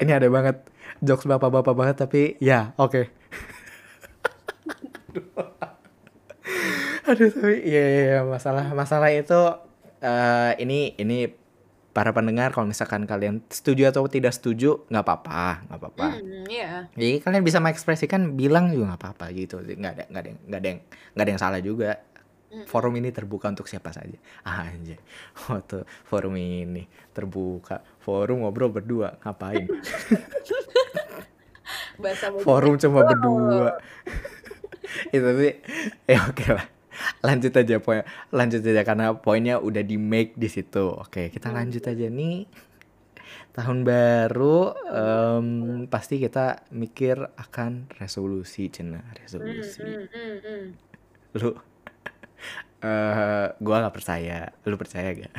Speaker 1: Ini ada banget jokes bapak-bapak banget tapi ya, oke. (laughs) Aduh tapi iya iya iya, masalah masalah itu eh ini ini para pendengar kalau misalkan kalian setuju atau tidak setuju nggak apa-apa nggak apa-apa.
Speaker 2: hmm iya
Speaker 1: Jadi kalian bisa mengekspresikan bilang juga nggak apa-apa gitu. Nggak ada nggak ada yang- nggak ada yang nggak ada yang salah juga.
Speaker 2: Mm-mm.
Speaker 1: Forum ini terbuka untuk siapa saja. Ah, anjay. (laughs) Waktu forum ini terbuka. Forum ngobrol berdua ngapain? (laughs)
Speaker 2: bahasa (laughs)
Speaker 1: Forum cuma berdua. Itu tapi ya oke lah. Lanjut aja poin lanjut aja karena poinnya udah di make di situ. Oke, kita lanjut aja nih. Tahun baru em, pasti kita mikir akan resolusi cina
Speaker 2: Hmm,
Speaker 1: resolusi.
Speaker 2: hmm, hmm, hmm.
Speaker 1: Lu (laughs) eh gua nggak percaya. Lu percaya gak?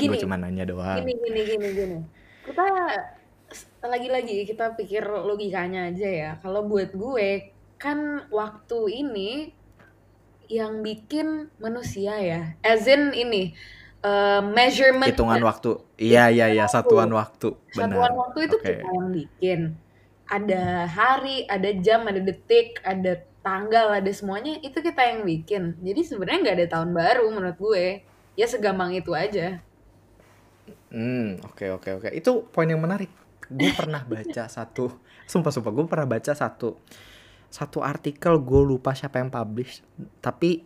Speaker 1: Gue
Speaker 2: gini
Speaker 1: cuma nanya doang.
Speaker 2: gini gini gini gini kita lagi-lagi kita pikir logikanya aja ya kalau buat gue kan waktu ini yang bikin manusia ya as in ini eh, measurement
Speaker 1: Hitungan waktu. Iya iya iya satuan waktu.
Speaker 2: satuan
Speaker 1: Benar.
Speaker 2: waktu itu
Speaker 1: Oke.
Speaker 2: kita yang bikin ada hari ada jam ada detik ada tanggal ada semuanya itu kita yang bikin jadi sebenarnya nggak ada tahun baru menurut gue ya segampang itu aja
Speaker 1: Hmm, oke oke oke. Itu poin yang menarik. Gue (laughs) pernah baca satu, sumpah sumpah gue pernah baca satu satu artikel gue lupa siapa yang publish, tapi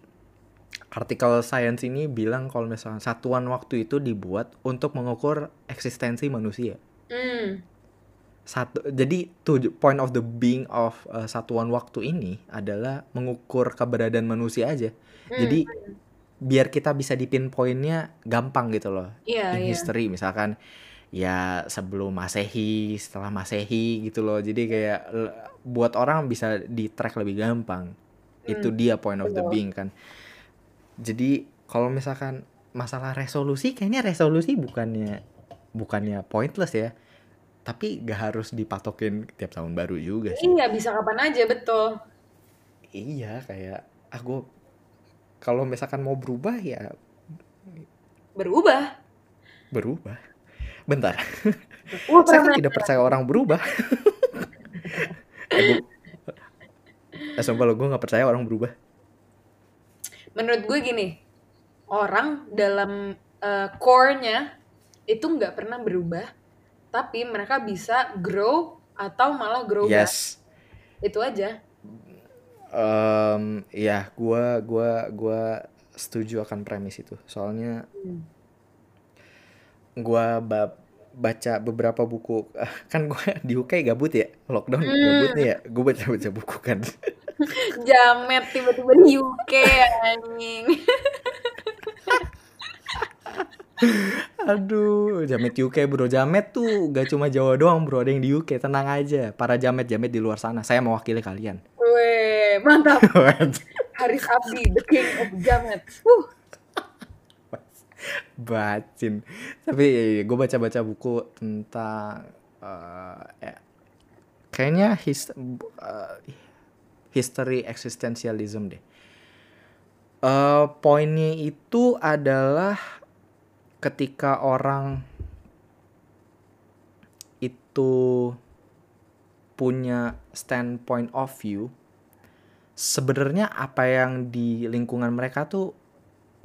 Speaker 1: artikel science ini bilang kalau misalnya satuan waktu itu dibuat untuk mengukur eksistensi manusia.
Speaker 2: hmm
Speaker 1: Satu, jadi tuh point of the being of uh, satuan waktu ini adalah mengukur keberadaan manusia aja.
Speaker 2: Hmm.
Speaker 1: Jadi biar kita bisa di pinpointnya gampang gitu loh
Speaker 2: iya
Speaker 1: in
Speaker 2: iya
Speaker 1: history misalkan ya sebelum masehi setelah masehi gitu loh. Jadi kayak l- buat orang bisa di track lebih gampang. Itu
Speaker 2: Hmm,
Speaker 1: dia point of the being kan. Jadi kalau misalkan masalah resolusi kayaknya resolusi bukannya bukannya pointless ya. Tapi gak harus dipatokin tiap tahun baru juga sih.
Speaker 2: Iya bisa kapan aja betul.
Speaker 1: iya kayak ah gue kalau misalkan mau berubah ya
Speaker 2: Berubah.
Speaker 1: berubah bentar.
Speaker 2: Wah
Speaker 1: saya kan tidak percaya orang berubah. Eh, eh, sumpah lo gue nggak percaya orang berubah.
Speaker 2: Menurut gue gini orang dalam eh, core-nya itu nggak pernah berubah tapi mereka bisa grow atau malah grow back.
Speaker 1: Yes.
Speaker 2: Itu aja.
Speaker 1: Em, ya gua gua gua setuju akan premis itu. Soalnya
Speaker 2: Hmm.
Speaker 1: Gua ba- baca beberapa buku. Kan gua (laughs) di UK gabut ya? Lockdown
Speaker 2: Hmm.
Speaker 1: gabut nih ya? Gue baca baca buku kan. (laughs)
Speaker 2: Jamet tiba-tiba di UK anjing. (laughs)
Speaker 1: Aduh jamet UK bro. Jamet tuh gak cuma Jawa doang bro. Ada yang di UK tenang aja. Para jamet jamet di luar sana. Saya mewakili kalian.
Speaker 2: Weh, mantap. Haris Abdi the king of jamet. Uh, (laughs)
Speaker 1: bacin. Tapi gue baca baca buku tentang eh, ya, kayaknya his, eh, history existentialism deh. Eh, poinnya itu adalah ketika orang itu punya standpoint of view sebenarnya apa yang di lingkungan mereka tuh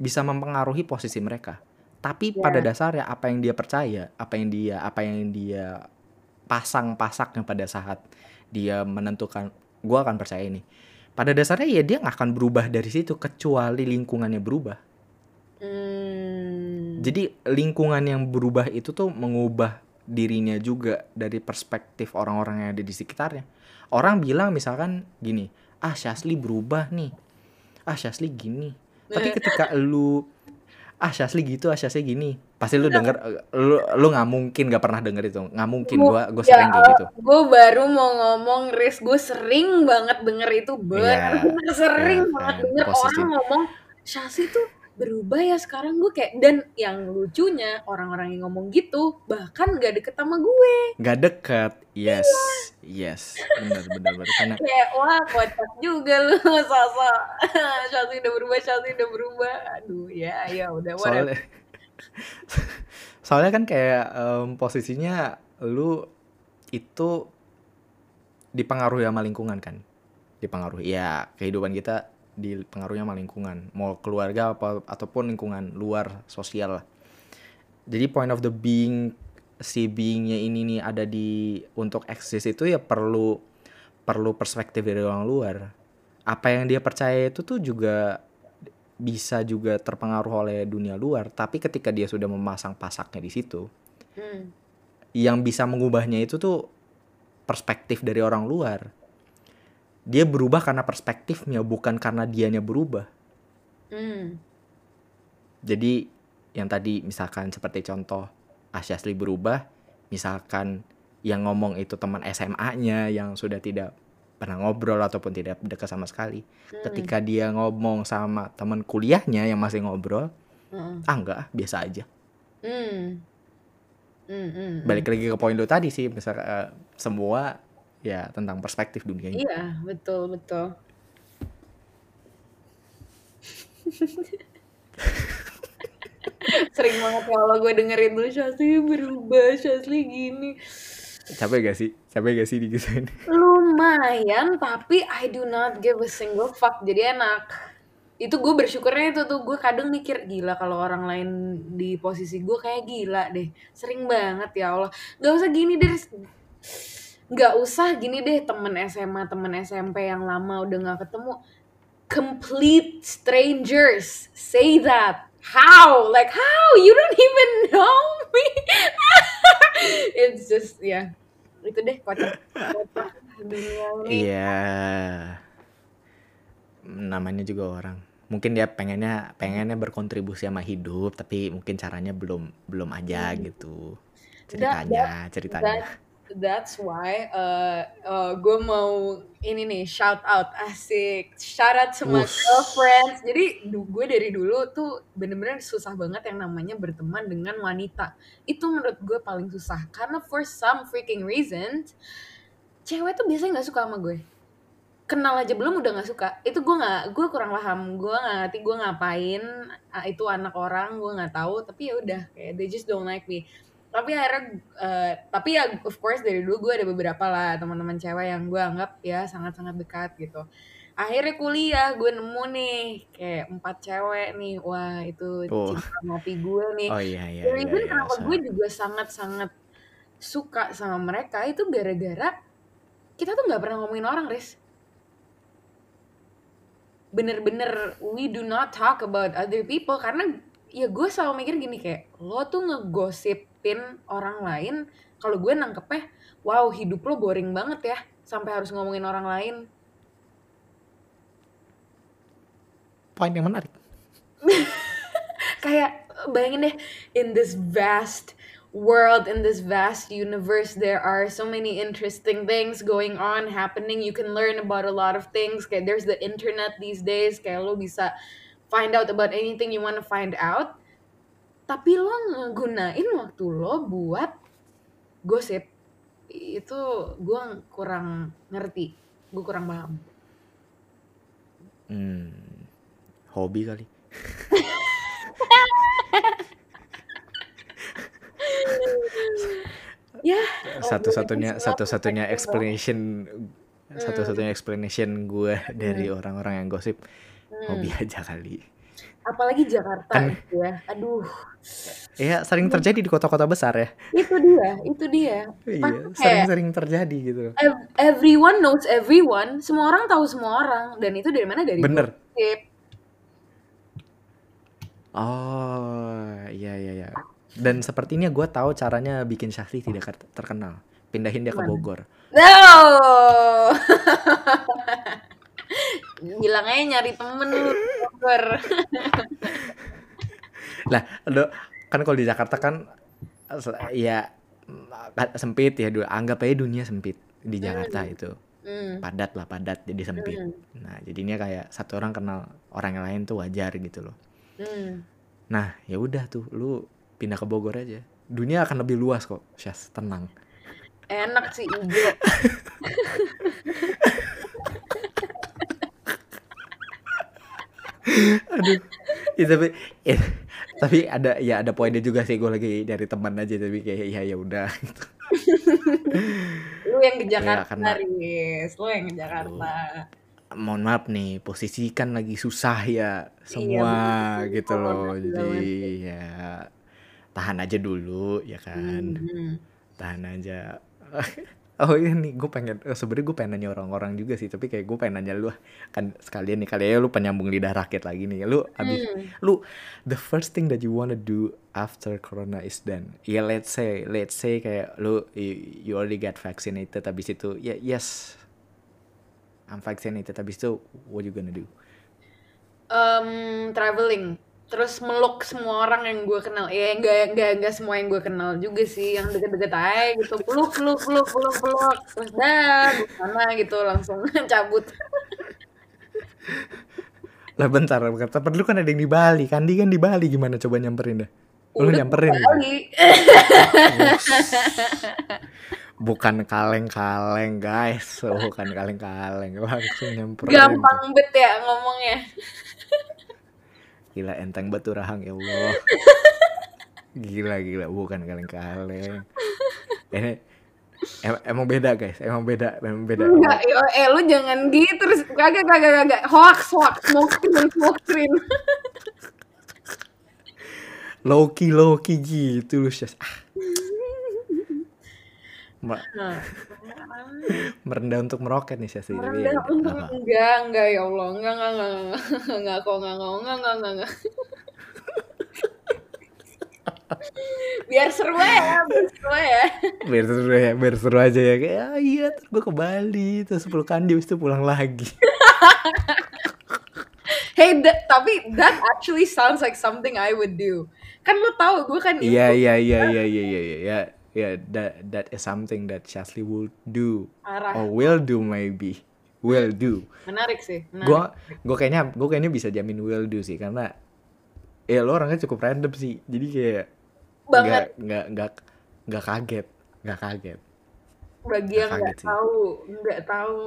Speaker 1: bisa mempengaruhi posisi mereka tapi
Speaker 2: Ya.
Speaker 1: pada dasarnya apa yang dia percaya apa yang dia apa yang dia pasang-pasaknya pada saat dia menentukan gua akan percaya ini pada dasarnya ya dia nggak akan berubah dari situ kecuali lingkungannya berubah
Speaker 2: hmm,
Speaker 1: jadi lingkungan yang berubah itu tuh mengubah dirinya juga dari perspektif orang-orang yang ada di sekitarnya. Orang bilang misalkan gini, ah Syasli berubah nih, ah Syasli gini. Tapi ketika lu ah Syasli gitu, ah Syasli gini, pasti lu denger, lu lu nggak mungkin nggak pernah denger itu, nggak mungkin. Gua gue
Speaker 2: Ya,
Speaker 1: sering kayak gitu.
Speaker 2: gue baru mau ngomong Riz gue sering banget denger itu bener
Speaker 1: Iya, (laughs)
Speaker 2: sering
Speaker 1: iya,
Speaker 2: banget
Speaker 1: kan,
Speaker 2: denger
Speaker 1: posisi.
Speaker 2: orang ngomong Syasi tuh berubah ya sekarang gue kayak dan yang lucunya orang-orang yang ngomong gitu bahkan gak deket sama gue.
Speaker 1: Gak dekat, yes, yes, benar benar benar. Karena (laughs)
Speaker 2: kayak wah kocak juga lu (laughs) sosok (laughs) Syasi udah berubah Syasi udah berubah. Aduh ya ya udah whatever.
Speaker 1: Soalnya soalnya kan kayak em, posisinya lu itu dipengaruhi sama lingkungan kan? Dipengaruhi ya kehidupan kita dipengaruhi sama lingkungan. Mau keluarga apa ataupun lingkungan luar sosial lah. Jadi point of the being si beingnya ini nih ada di untuk eksis itu ya perlu perlu perspektif dari orang luar. Apa yang dia percaya itu tuh juga bisa juga terpengaruh oleh dunia luar. Tapi ketika dia sudah memasang pasaknya di situ
Speaker 2: Hmm.
Speaker 1: yang bisa mengubahnya itu tuh perspektif dari orang luar dia berubah karena perspektifnya bukan karena dianya berubah
Speaker 2: Hmm.
Speaker 1: jadi yang tadi misalkan seperti contoh Asyasli berubah misalkan yang ngomong itu teman SMA-nya yang sudah tidak pernah ngobrol ataupun tidak dekat sama sekali
Speaker 2: Hmm.
Speaker 1: ketika dia ngomong sama teman kuliahnya yang masih ngobrol
Speaker 2: Hmm.
Speaker 1: ah enggak biasa aja
Speaker 2: Hmm. Hmm, hmm,
Speaker 1: balik lagi ke poin lu tadi sih misal eh, semua ya tentang perspektif dunia ini
Speaker 2: Iya, betul, betul. (laughs) Sering banget kalau gue dengerin tuh Shazli berubah, Shazli gini.
Speaker 1: capek gak sih capek gak sih digituin
Speaker 2: Lumayan, tapi I do not give a single fuck. Jadi enak. Itu gue bersyukurnya itu tuh gue kadang mikir gila kalau orang lain di posisi gue kayak gila deh. Sering banget ya Allah. Gak usah gini deh. Gak usah gini deh temen SMA, temen SMP yang lama udah gak ketemu. Complete strangers say that. How? Like how? You don't even know me. (laughs) It's just ya. Itu deh kocak. Kocak dunia ini.
Speaker 1: iya namanya juga orang mungkin dia pengennya pengennya berkontribusi sama hidup tapi mungkin caranya belum belum aja
Speaker 2: Hmm.
Speaker 1: gitu
Speaker 2: That-
Speaker 1: ceritanya ceritanya
Speaker 2: That, that's why uh, uh, gue mau ini nih shout out asik. Shout out to my girlfriends. Jadi gue dari dulu tuh bener-bener susah banget yang namanya berteman dengan wanita. Itu menurut gue paling susah. Karena for some freaking reasons cewek tuh biasanya nggak suka sama gue. Kenal aja belum udah nggak suka. Itu gue nggak gue kurang paham. Gue nggak ngerti gue ngapain ah, itu anak orang gue nggak tahu. Tapi ya udah kayak they just don't like me tapi akhirnya eh, tapi ya of course dari dulu gue ada beberapa lah teman-teman cewek yang gue anggap ya sangat-sangat dekat gitu akhirnya kuliah gue nemu nih kayak empat cewek nih wah itu
Speaker 1: Oh.
Speaker 2: cinta mati gue nih
Speaker 1: Oh iya iya
Speaker 2: dan
Speaker 1: iya.
Speaker 2: even
Speaker 1: iya.
Speaker 2: kenapa
Speaker 1: So-
Speaker 2: gue juga sangat-sangat suka sama mereka itu gara-gara kita tuh nggak pernah ngomongin orang Riz bener-bener we do not talk about other people karena ya gue selalu mikir gini kayak lo tuh ngegosipin orang lain kalau gue nangkepnya wow hidup lo boring banget ya sampai harus ngomongin orang lain.
Speaker 1: Poin yang menarik. (laughs)
Speaker 2: kayak bayangin deh in this vast world in this vast universe there are so many interesting things going on happening. You can learn about a lot of things. Kayak there's the internet these days. Kayak lo bisa find out about anything you want to find out tapi lo ngegunain waktu lo buat gosip itu gue kurang ngerti gue kurang paham
Speaker 1: Hmm. Hobi kali. (laughs)
Speaker 2: ya
Speaker 1: Satu-satunya
Speaker 2: Oh,
Speaker 1: satu-satunya explanation
Speaker 2: Hmm.
Speaker 1: satu-satunya explanation gue dari orang-orang yang gosip
Speaker 2: Hmm.
Speaker 1: hobi aja kali.
Speaker 2: Apalagi Jakarta
Speaker 1: Kan-
Speaker 2: gitu ya aduh
Speaker 1: Ya sering terjadi di kota-kota besar ya.
Speaker 2: itu dia itu dia
Speaker 1: Iya, sering-sering terjadi gitu.
Speaker 2: ev- everyone knows everyone semua orang tahu semua orang dan itu dari mana dari
Speaker 1: Bener.
Speaker 2: gosip
Speaker 1: Oh, iya iya iya. Dan sepertinya gue tahu caranya bikin Syahri tidak terkenal. Pindahin dia ke? Bogor.
Speaker 2: no (laughs) bilang aja nyari temen lu Bogor.
Speaker 1: Lah, lo kan kalau di Jakarta kan ya mm, sempit ya dulu. Anggap aja dunia sempit di Jakarta itu.
Speaker 2: hmm.
Speaker 1: Padat lah, padat jadi sempit.
Speaker 2: Hmm.
Speaker 1: Nah, jadinya kayak satu orang kenal orang yang lain tuh wajar gitu loh.
Speaker 2: Hmm.
Speaker 1: Nah, ya udah tuh lu pindah ke Bogor aja. Dunia akan lebih luas kok, Syas, tenang.
Speaker 2: enak sih (laughs)
Speaker 1: Aduh. Ya, tapi ya, tapi ada ya ada poinnya juga sih gue lagi dari teman aja tapi kayak ya ya udah gitu.
Speaker 2: lu yang ke Jakarta
Speaker 1: karena-
Speaker 2: Riz lu yang ke Jakarta
Speaker 1: Mohon maaf nih, posisi kan lagi susah ya semua
Speaker 2: betul.
Speaker 1: gitu loh.
Speaker 2: Betul
Speaker 1: Jadi ya tahan aja dulu ya kan.
Speaker 2: Hmm.
Speaker 1: Tahan aja. (laughs) Oh iya nih, gue pengen eh, sebenarnya gue pengen nanya orang-orang juga sih, tapi kayak gue pengen nanya lu kan sekalian nih kali ya lu penyambung lidah rakyat lagi nih. Lu habis
Speaker 2: Hmm.
Speaker 1: lu the first thing that you wanna do after corona is done ya let's say let's say kayak lu you, you already get vaccinated habis itu ya yes I'm vaccinated habis itu what you gonna do
Speaker 2: um, traveling terus meluk semua orang yang gue kenal. Ya enggak enggak enggak semua yang gue kenal juga sih yang deket-deket aja gitu. Peluk peluk peluk peluk peluk. Terus dah sana gitu langsung (laughs) cabut.
Speaker 1: Lah bentar bentar tapi lu kan ada yang di Bali. Kandi kan di Bali gimana coba nyamperin dah lu
Speaker 2: Udah
Speaker 1: nyamperin
Speaker 2: kali
Speaker 1: bukan kaleng-kaleng guys. Oh, bukan kaleng-kaleng. Langsung nyamperin
Speaker 2: gampang bet ya ngomongnya
Speaker 1: gila enteng tuh rahang ya Allah. Gila gila. Bukan kaleng-kaleng. Ini em- emang beda guys. Emang beda emang beda.
Speaker 2: Enggak eh, eh lu jangan gitu. Terus kagak kagak kagak. Hoax hoax. Smoke screen smoke screen.
Speaker 1: Loki Loki gitu lu ah. (laughs) (laughs) merendah untuk meroket nih Syas tapi ya.
Speaker 2: untuk
Speaker 1: apa.
Speaker 2: enggak enggak ya Allah. Enggak enggak enggak enggak. Enggak kok enggak enggak enggak enggak enggak enggak. (laughs) Biar seru ya biar seru ya.
Speaker 1: Biar seru ya biar seru aja ya. Kayak ah, iya terus gue ke Bali terus 10 kandi itu pulang lagi. (laughs)
Speaker 2: Hey that, tapi that actually sounds like something I would do. Kan lu tahu gue kan
Speaker 1: iya
Speaker 2: info
Speaker 1: iya iya iya iya iya ya that that is something that Syasli will do.
Speaker 2: Arah.
Speaker 1: Or will do maybe. Will do.
Speaker 2: Menarik sih
Speaker 1: gue gue kayaknya gue kayaknya bisa jamin will do sih karena ya lo orangnya cukup random sih. Jadi kayak
Speaker 2: banget.
Speaker 1: nggak nggak nggak kaget nggak kaget.
Speaker 2: Bagi yang nggak tahu nggak tahu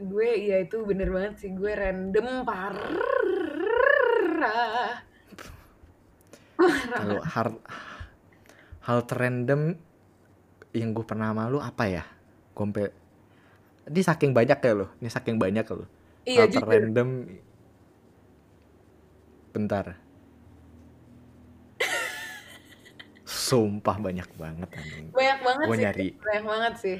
Speaker 2: gue ya itu bener banget sih. Gue random parah.
Speaker 1: Kalau hard hal terrandom yang gue pernah malu apa ya kompe ini saking banyak ya lo ini saking banyak ya lo
Speaker 2: Iya
Speaker 1: hal terrandom bentar sumpah banyak banget anjing
Speaker 2: Banyak banget
Speaker 1: Gua
Speaker 2: sih.
Speaker 1: nyari.
Speaker 2: Banyak banget sih.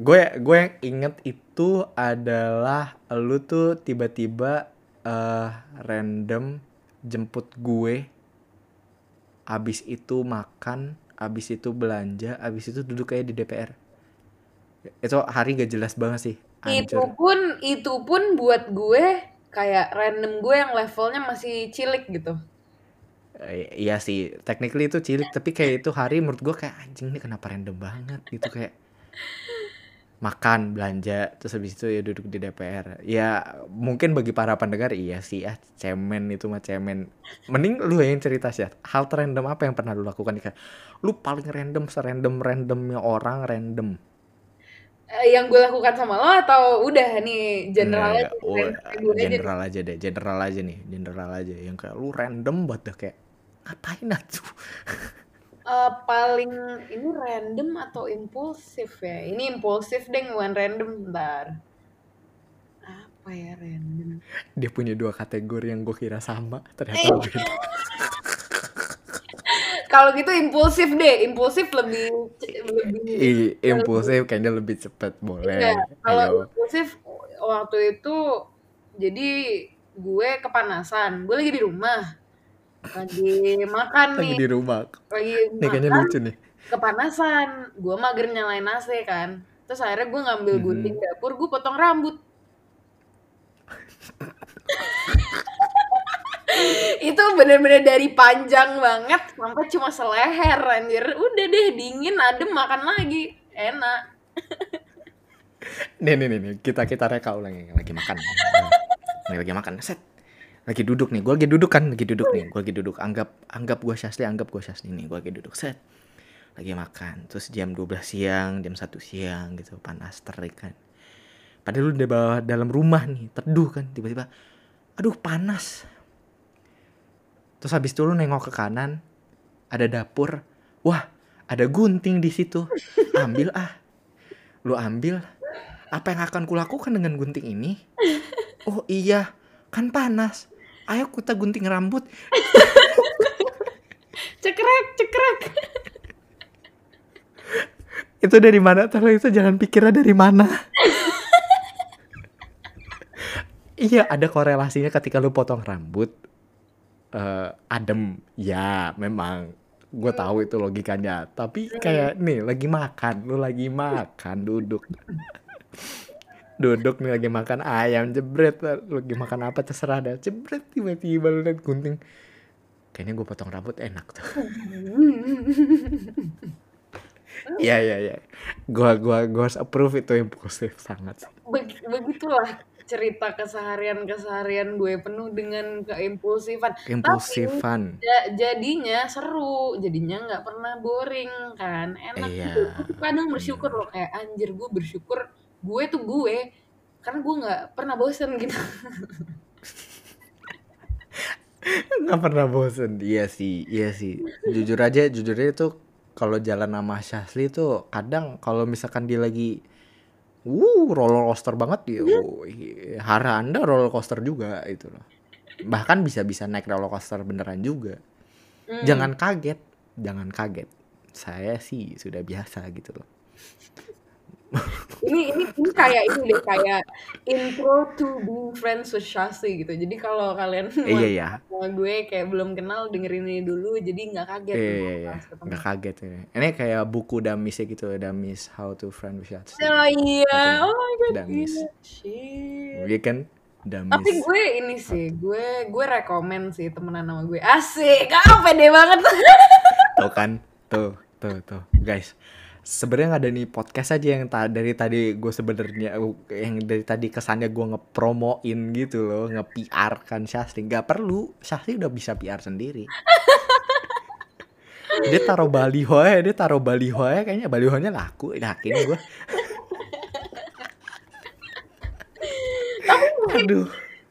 Speaker 1: gue gue yang inget itu adalah lu tuh tiba-tiba eh random jemput gue abis itu makan abis itu belanja abis itu duduk kayak di DPR itu hari gak jelas banget sih
Speaker 2: Itu
Speaker 1: Hancur.
Speaker 2: pun itu pun buat gue kayak random gue yang levelnya masih cilik gitu.
Speaker 1: Eh, iya sih technically itu cilik tapi kayak itu hari menurut gue kayak anjing ini kenapa random banget gitu kayak makan belanja terus habis itu ya duduk di DPR ya mungkin bagi para pendengar iya sih ah cemen itu mah cemen. Mending lu yang cerita sih hal terrandom apa yang pernah lu lakukan? Kayak lu paling random serandom randomnya orang random.
Speaker 2: Eh, yang gue lakukan sama lo atau udah nih general
Speaker 1: Enggak,
Speaker 2: aja,
Speaker 1: oh,
Speaker 2: aja
Speaker 1: general aja deh general aja nih general aja. Yang kayak lu random banget dah kayak ngapain atuh (laughs)
Speaker 2: Eh, paling ini random atau impulsif ya? Ini impulsif deh, bukan random bentar. Apa ya random?
Speaker 1: dia punya dua kategori yang gue kira sama ternyata beda
Speaker 2: Kalau gitu impulsif deh, impulsif lebih lebih
Speaker 1: I, impulsif kayaknya lebih cepet boleh
Speaker 2: Iya, kalau impulsif waktu itu jadi gue kepanasan. Gue lagi di rumah. Lagi makan
Speaker 1: lagi
Speaker 2: nih,
Speaker 1: di rumah.
Speaker 2: Lagi
Speaker 1: nih kayaknya lucu nih.
Speaker 2: Kepanasan. Gue mager nyalain AC kan. Terus akhirnya gue ngambil
Speaker 1: Mhm.
Speaker 2: gunting dapur, gue potong rambut. (laughs) itu bener-bener dari panjang banget sampai cuma seleher anjir. Udah deh dingin adem makan lagi. Enak. (laughs)
Speaker 1: Nih nih nih, kita kita reka ulang yang lagi makan. (laughs) Nih lagi makan. Set lagi duduk nih gue lagi duduk kan lagi duduk nih. gue lagi duduk anggap anggap gue Syasli anggap gue Syasli nih gue lagi duduk set. Lagi makan terus jam 12 siang jam 1 siang gitu panas terik kan. Padahal lu udah bawa dalam rumah nih teduh kan tiba-tiba aduh panas. Terus habis itu lu nengok ke kanan ada dapur. Wah ada gunting di situ. Ambil ah. Lu ambil apa yang akan kulakukan dengan gunting ini? (laughs) Oh iya kan panas ayo kita gunting rambut. (laughs)
Speaker 2: Cekrek cekrek.
Speaker 1: Itu dari mana? Tolong itu jangan pikirnya dari mana. (laughs) Iya ada korelasinya ketika lu potong rambut eh, adem. Ya memang. Gue tahu itu logikanya. Tapi kayak nih lagi makan. Lu lagi makan duduk (laughs) duduk nih lagi makan ayam jebret lagi makan apa terserah dah jebret tiba-tiba lu liat gunting kayaknya gue potong rambut enak tuh (laughs) Iya iya iya. Gua gua gua harus approve itu impulsif sangat. sih.
Speaker 2: Beg- begitulah cerita keseharian keseharian gue penuh dengan keimpulsifan
Speaker 1: Impulsifan.
Speaker 2: Ja- jadinya seru jadinya nggak pernah boring kan enak
Speaker 1: Iya,
Speaker 2: gitu. Gue kadang bersyukur loh kayak anjir gue bersyukur gue tuh gue karena gue nggak pernah bosen gitu
Speaker 1: Nggak pernah bosen. Iya sih, iya sih. Jujur aja, jujur aja tuh kalau jalan sama Syahli tuh kadang kalau misalkan dia lagi uh roller coaster banget ya oh, iya, hara anda roller coaster juga itu loh bahkan bisa-bisa naik roller coaster beneran juga
Speaker 2: Hmm.
Speaker 1: jangan kaget jangan kaget saya sih sudah biasa gitu loh
Speaker 2: ini ini ini kayak ini deh kayak intro to being friends with Shasi gitu jadi kalau kalian
Speaker 1: Eh, iya ya
Speaker 2: sama gue kayak belum kenal dengerin ini dulu jadi nggak kaget
Speaker 1: Iya, iya, iya. Nggak kaget ya. Ini kayak buku damisnya gitu, damis How to Friend with Yatsi.
Speaker 2: oh iya oh my god
Speaker 1: Damis.
Speaker 2: iya.
Speaker 1: Iya kan? Damis.
Speaker 2: tapi gue ini sih gue gue rekomen sih temenan sama gue asik ah pede banget
Speaker 1: Tuh kan? Tuh, tuh, tuh. Guys, sebenarnya ada nih podcast aja yang ta- dari tadi gue sebenarnya yang dari tadi kesannya gue ngepromoin gitu loh, nge-PR kan Syahli. Nggak perlu, Syahli udah bisa PR sendiri. (laughs) dia taruh baliho ya, dia taruh baliho ya, kayaknya balihonya laku, yakin gue.
Speaker 2: tapi mungkin
Speaker 1: Aduh.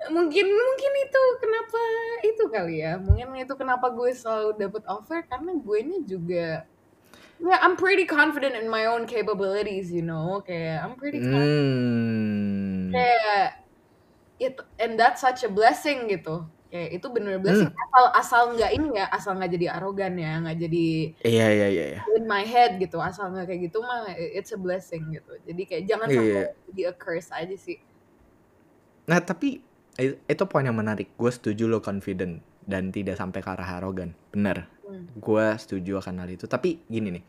Speaker 2: mungkin mungkin itu kenapa itu kali ya mungkin itu kenapa gue selalu dapet offer karena gue nya juga ya I'm pretty confident in my own capabilities you know kayak I'm pretty confident
Speaker 1: Hmm.
Speaker 2: kayak it and that's such a blessing gitu kayak itu bener blessing asal asal nggak ini ya asal nggak jadi arogan ya nggak jadi
Speaker 1: Iya iya iya. iya.
Speaker 2: in my head gitu asal nggak kayak gitu mah it's a blessing gitu jadi kayak jangan
Speaker 1: Iya.
Speaker 2: sampai jadi a curse aja sih
Speaker 1: Nah tapi itu poin yang menarik. Gue setuju lo confident dan tidak sampai ke arah arogan. Bener.
Speaker 2: Hmm.
Speaker 1: Gue setuju akan hal itu. Tapi gini nih.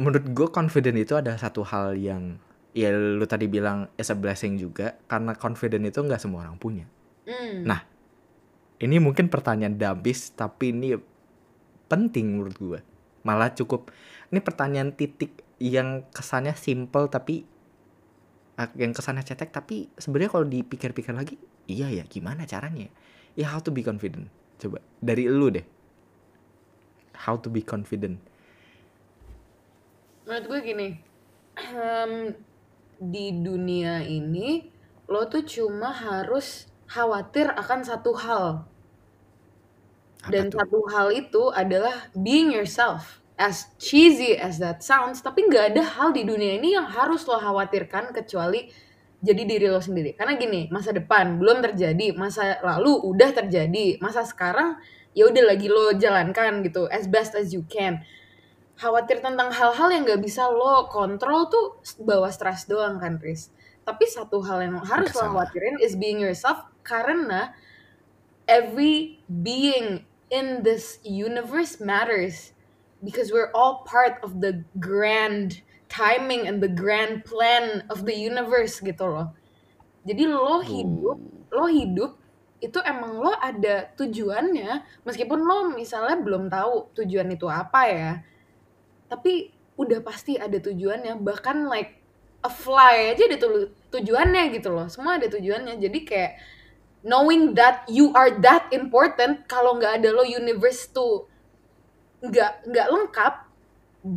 Speaker 1: Menurut gue confident itu ada satu hal yang ya lu tadi bilang is a blessing juga karena confident itu nggak semua orang punya.
Speaker 2: Hmm.
Speaker 1: Nah, Ini mungkin pertanyaan dabis tapi ini penting menurut gue. Malah cukup ini pertanyaan titik yang kesannya simple tapi ah, yang kesannya cetek tapi sebenarnya kalau dipikir-pikir lagi iya ya gimana caranya ya how to be confident coba dari lu deh how to be confident.
Speaker 2: Menurut gue gini em, di dunia ini lo tuh cuma harus khawatir akan satu hal.
Speaker 1: Apa
Speaker 2: dan
Speaker 1: tuh?
Speaker 2: satu hal itu adalah being yourself. As cheesy as that sounds tapi nggak ada hal di dunia ini yang harus lo khawatirkan kecuali jadi diri lo sendiri. Karena gini masa depan belum terjadi masa lalu udah terjadi masa sekarang ya udah lagi lo jalankan gitu as best as you can khawatir tentang hal-hal yang nggak bisa lo kontrol tuh bawa stres doang kan Riz tapi satu hal yang harus lo
Speaker 1: Kesalahan.
Speaker 2: khawatirin is being yourself karena every being in this universe matters because we're all part of the grand timing and the grand plan of the universe gitu loh. Jadi lo hidup, lo hidup itu emang lo ada tujuannya meskipun lo misalnya belum tahu tujuan itu apa ya. Tapi udah pasti ada tujuannya bahkan like a fly aja ada tu- tujuannya gitu loh. Semua ada tujuannya. Jadi kayak knowing that you are that important kalau nggak ada lo universe tuh nggak nggak lengkap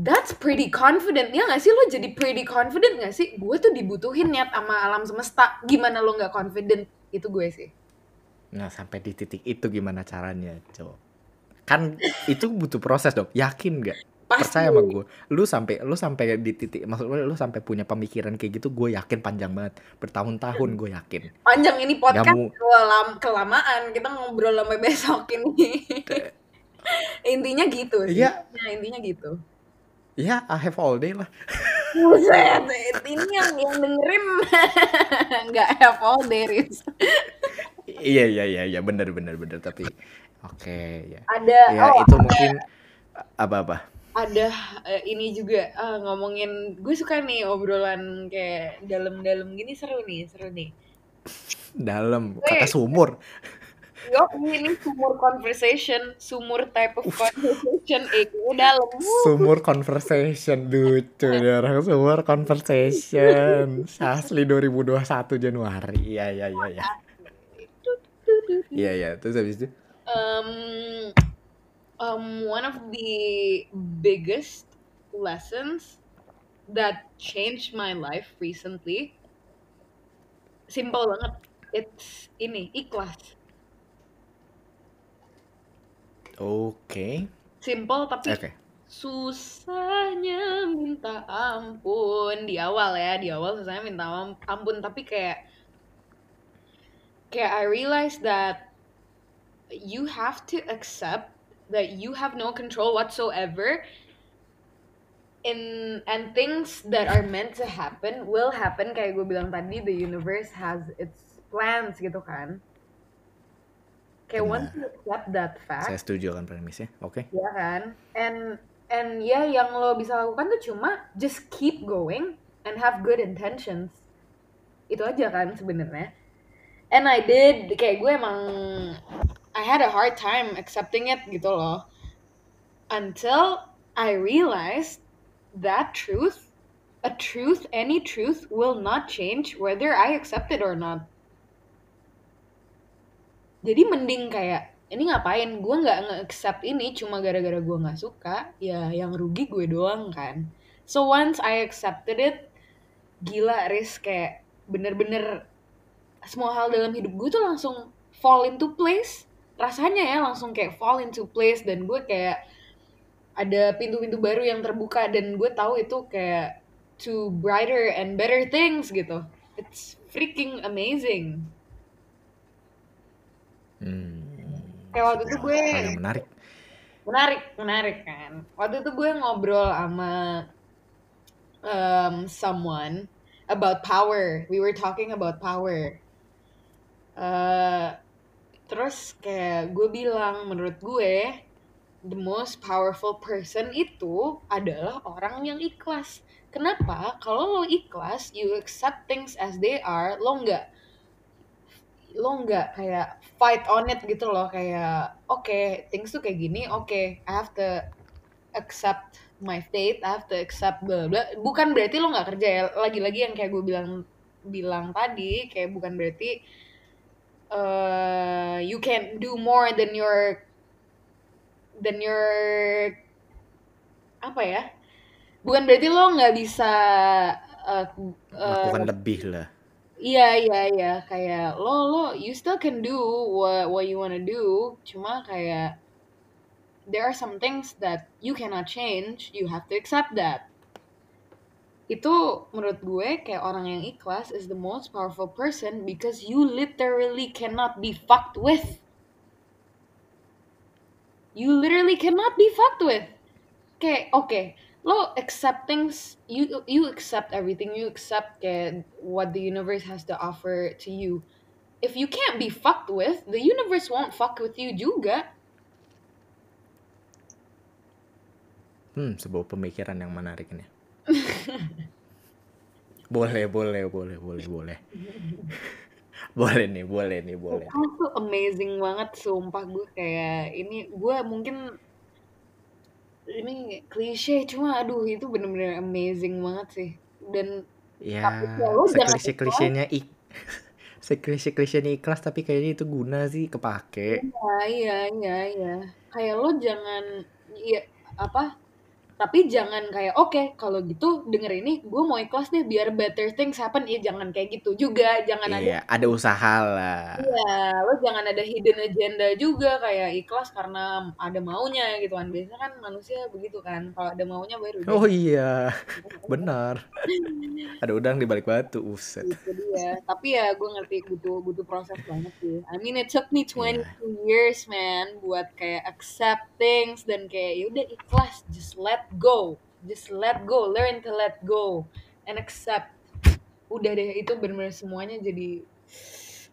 Speaker 2: that's pretty confident ya nggak sih lo jadi pretty confident nggak sih gue tuh dibutuhin niat sama alam semesta gimana lo nggak confident itu gue sih
Speaker 1: nah sampai di titik itu gimana caranya cowok kan itu butuh proses dong yakin gak
Speaker 2: pasti.
Speaker 1: Percaya sama gue lu sampai lu sampai di titik maksud gue lu sampai punya pemikiran kayak gitu gue yakin panjang banget. Bertahun-tahun gue yakin.
Speaker 2: Panjang ini podcast
Speaker 1: Nggak mu-
Speaker 2: kelam- kelamaan. Kita ngobrol sampai besok ini. (laughs) Intinya gitu sih.
Speaker 1: Iya.
Speaker 2: Nah, intinya gitu.
Speaker 1: Ya I have all day lah.
Speaker 2: Buset, ini yang yang dengerin. (laughs) Nggak have all days. (laughs)
Speaker 1: iya iya iya iya. Bener bener bener tapi oke ya.
Speaker 2: Ada
Speaker 1: ya
Speaker 2: oh
Speaker 1: itu mungkin apa apa?
Speaker 2: Ada eh, ini juga eh, ngomongin gue suka nih obrolan kayak dalam-dalam gini seru nih seru nih.
Speaker 1: dalam kata sumur.
Speaker 2: Yo ini sumur conversation, sumur type of conversation, eh dalam.
Speaker 1: sumur conversation lucu dia orang. Sumur conversation. Asli 2021 Januari. Iya iya iya iya iya iya. Terus habis itu?
Speaker 2: Um, um, one of the biggest lessons that changed my life recently. Simple banget. It's ini ikhlas.
Speaker 1: Oke.
Speaker 2: Simple tapi
Speaker 1: oke.
Speaker 2: susahnya minta ampun. Di awal ya di awal susahnya minta am- ampun. Tapi kayak kayak I realize that you have to accept that you have no control whatsoever in and things that are meant to happen will happen. Kayak gue bilang tadi the universe has its plans gitu kan. Kayak once you accept that fact
Speaker 1: saya setuju kan premisnya. Oke.
Speaker 2: Ya kan? And and ya yang lo bisa lakukan tuh cuma just keep going and have good intentions. Itu aja kan sebenarnya and I did kayak gue emang I had a hard time accepting it gitu loh. Until I realized that truth a truth any truth will not change whether I accept it or not. Jadi mending kayak ini ngapain? Gue nggak nge-accept ini cuma gara-gara gue nggak suka. Ya yang rugi gue doang kan. So once I accepted it gila Riz kayak bener-bener semua hal dalam hidup gue tuh langsung fall into place. Rasanya ya langsung kayak fall into place dan gue kayak ada pintu-pintu baru yang terbuka dan gue tahu itu kayak to brighter and better things gitu. It's freaking amazing.
Speaker 1: Hmm.
Speaker 2: kayak waktu itu gue
Speaker 1: yang menarik.
Speaker 2: menarik menarik kan. Waktu itu gue ngobrol sama um, someone about power. We were talking about power Eh, terus kayak gue bilang menurut gue the most powerful person itu adalah orang yang ikhlas. Kenapa? Kalau lo ikhlas you accept things as they are lo nggak lo nggak kayak fight on it gitu loh. Kayak oke things tuh kayak gini oke I have to accept my fate I have to accept bla bla. Bukan berarti lo nggak kerja ya lagi-lagi yang kayak gue bilang bilang tadi kayak bukan berarti uh, you can do more than your than your apa ya? Bukan berarti lo nggak bisa uh, uh,
Speaker 1: Lakukan lebih lah.
Speaker 2: Iya iya iya. Kayak lo lo you still can do what what you wanna do. Cuma kayak there are some things that you cannot change. You have to accept that itu menurut gue kayak orang yang ikhlas is the most powerful person because you literally cannot be fucked with. You literally cannot be fucked with. Kayak oke lo accept things you you accept everything. You accept kayak what the universe has to offer to you. If you can't be fucked with the universe won't fuck with you juga.
Speaker 1: Hmm, sebuah pemikiran yang menarik ini. Boleh, boleh, boleh, boleh, boleh. boleh nih, boleh nih, boleh.
Speaker 2: Itu tuh amazing banget sumpah gue kayak ini gue mungkin ini klise cuma aduh itu bener-bener amazing banget sih dan
Speaker 1: Ya,
Speaker 2: ya jangan
Speaker 1: seklise-klisenya ik (laughs) seklise-klisenya ikhlas tapi kayaknya itu guna sih kepake.
Speaker 2: Iya, iya, iya, iya. Kayak lo jangan, ya apa? Tapi jangan kayak oke kalau gitu denger ini gue mau ikhlas deh biar better things happen. Iya jangan kayak gitu juga. Jangan ada
Speaker 1: Iya, ada usaha lah.
Speaker 2: Iya, lo jangan ada hidden agenda juga kayak ikhlas karena ada maunya gitu kan. Biasanya kan manusia begitu kan. Kalau ada maunya baru.
Speaker 1: Oh iya, (laughs) benar. Ada udang di balik batu, uset.
Speaker 2: Itu dia. Tapi ya gue ngerti butuh butuh proses banget sih. I mean it took me 22
Speaker 1: Iya.
Speaker 2: years man buat kayak accept things dan kayak yaudah ikhlas, just let go. Just let go, learn to let go and accept. Udah deh itu bener-bener semuanya jadi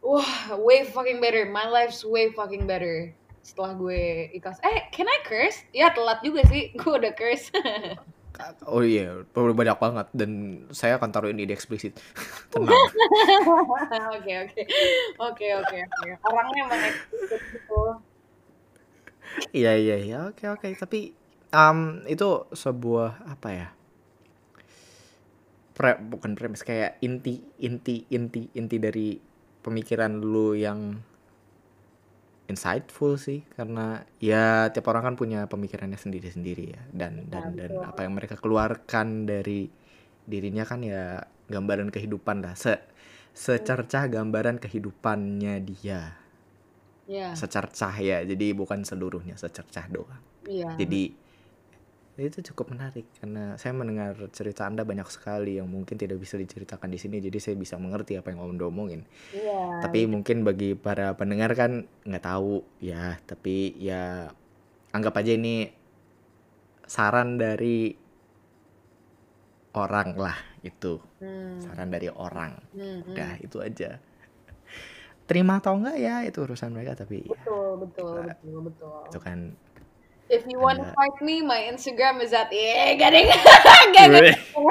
Speaker 2: wah way fucking better. My life's way fucking better setelah gue ikhlas. Eh, can I curse? Ya telat juga sih. (laughs) Gue udah curse. (laughs)
Speaker 1: Oh iya, perlu banyak banget dan saya akan taruh ini di eksplisit. (laughs) Tenang.
Speaker 2: Oke oke oke oke oke. Orangnya emang gitu.
Speaker 1: Iya iya iya, oke oke. Tapi um, itu sebuah apa ya? Pre, bukan premis kayak inti inti inti inti dari pemikiran lu yang insightful sih. Karena ya tiap orang kan punya pemikirannya sendiri-sendiri ya. Dan dan dan apa yang mereka keluarkan dari dirinya kan ya gambaran kehidupan lah. Se secercah gambaran kehidupannya dia.
Speaker 2: Iya,
Speaker 1: secercah ya. Jadi bukan seluruhnya secercah doang.
Speaker 2: Iya.
Speaker 1: jadi itu cukup menarik karena saya mendengar cerita anda banyak sekali yang mungkin tidak bisa diceritakan di sini jadi saya bisa mengerti apa yang om udah omongin
Speaker 2: Iya.
Speaker 1: tapi mungkin bagi para pendengar kan nggak tahu ya tapi ya anggap aja ini saran dari orang lah itu
Speaker 2: Hmm,
Speaker 1: saran dari orang
Speaker 2: hmm, hmm.
Speaker 1: udah itu aja terima atau enggak ya itu urusan mereka tapi ya,
Speaker 2: Betul, betul,
Speaker 1: Nah,
Speaker 2: betul, betul.
Speaker 1: itu kan
Speaker 2: If you want to fight me, my Instagram is at eh (laughs) gak deh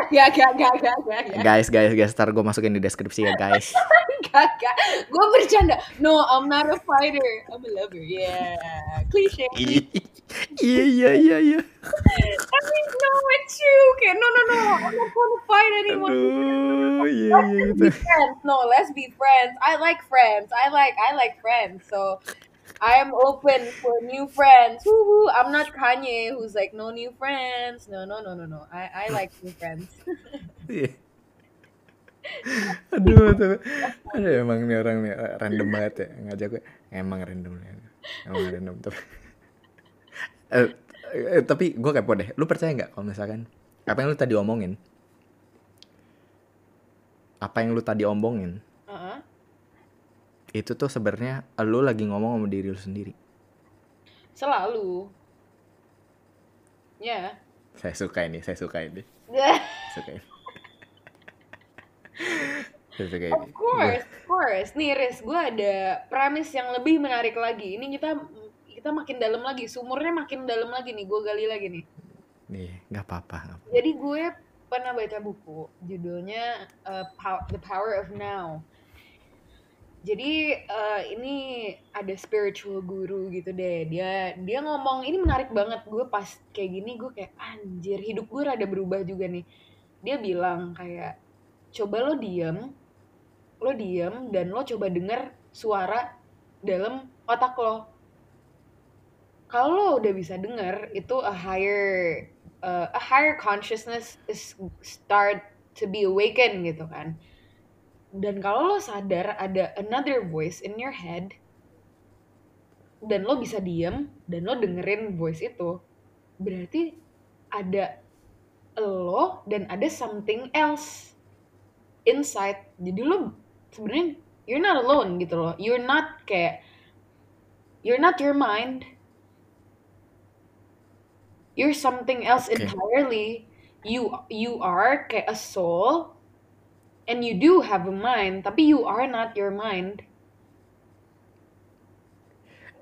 Speaker 2: gak gak gak
Speaker 1: guys guys guys ntar gue masukin di deskripsi ya guys. (laughs)
Speaker 2: Gak gak. Gue bercanda. No I'm not a fighter. I'm a lover. Yeah. Cliche.
Speaker 1: Iya iya iya iya.
Speaker 2: I mean no it's true okay no no no. I'm not gonna fight anyone.
Speaker 1: Aduh iya iya
Speaker 2: be friends. No let's be friends. I like friends. I like I like friends so I am open for new friends. Woo-hoo. I'm not Kanye who's like no new friends. No, no, no, no, no. I I like new friends. (laughs)
Speaker 1: Iya. aduh aduh aduh emang nih orang nih random banget ya ngajak gue emang random emang random tapi eh, eh, tapi gue kepo deh lu percaya nggak kalau misalkan apa yang lu tadi omongin apa yang lu tadi omongin
Speaker 2: Heeh.
Speaker 1: Itu tuh sebenarnya lu lagi ngomong sama diri lu sendiri
Speaker 2: Selalu. Ya.
Speaker 1: saya suka ini saya suka ini saya (laughs) suka ini saya suka ini
Speaker 2: Of course, of course. Nih, Riz, gue ada premis yang lebih menarik lagi. Ini kita kita makin dalam lagi, sumurnya makin dalam lagi nih. Gue gali lagi nih.
Speaker 1: nih nggak apa-apa nggak apa-apa.
Speaker 2: Jadi gue pernah baca buku, judulnya uh, Pow- The Power of Now. Jadi uh, ini ada spiritual guru gitu deh. Dia dia ngomong ini menarik banget. Gue pas kayak gini gue kayak anjir hidup gue rada berubah juga nih. Dia bilang kayak coba lo diem, lo diem dan lo coba denger suara dalam otak lo. Kalau lo udah bisa denger itu a higher uh, a higher consciousness is start to be awakened gitu kan. Dan kalau lo sadar ada another voice in your head dan lo bisa diem dan lo dengerin voice itu, berarti ada lo dan ada something else inside. Jadi lo sebenarnya you're not alone gitu loh. You're not kayak you're not your mind. You're something else
Speaker 1: Oke.
Speaker 2: entirely. You you are kayak a soul and you do have a mind, tapi you are not your mind.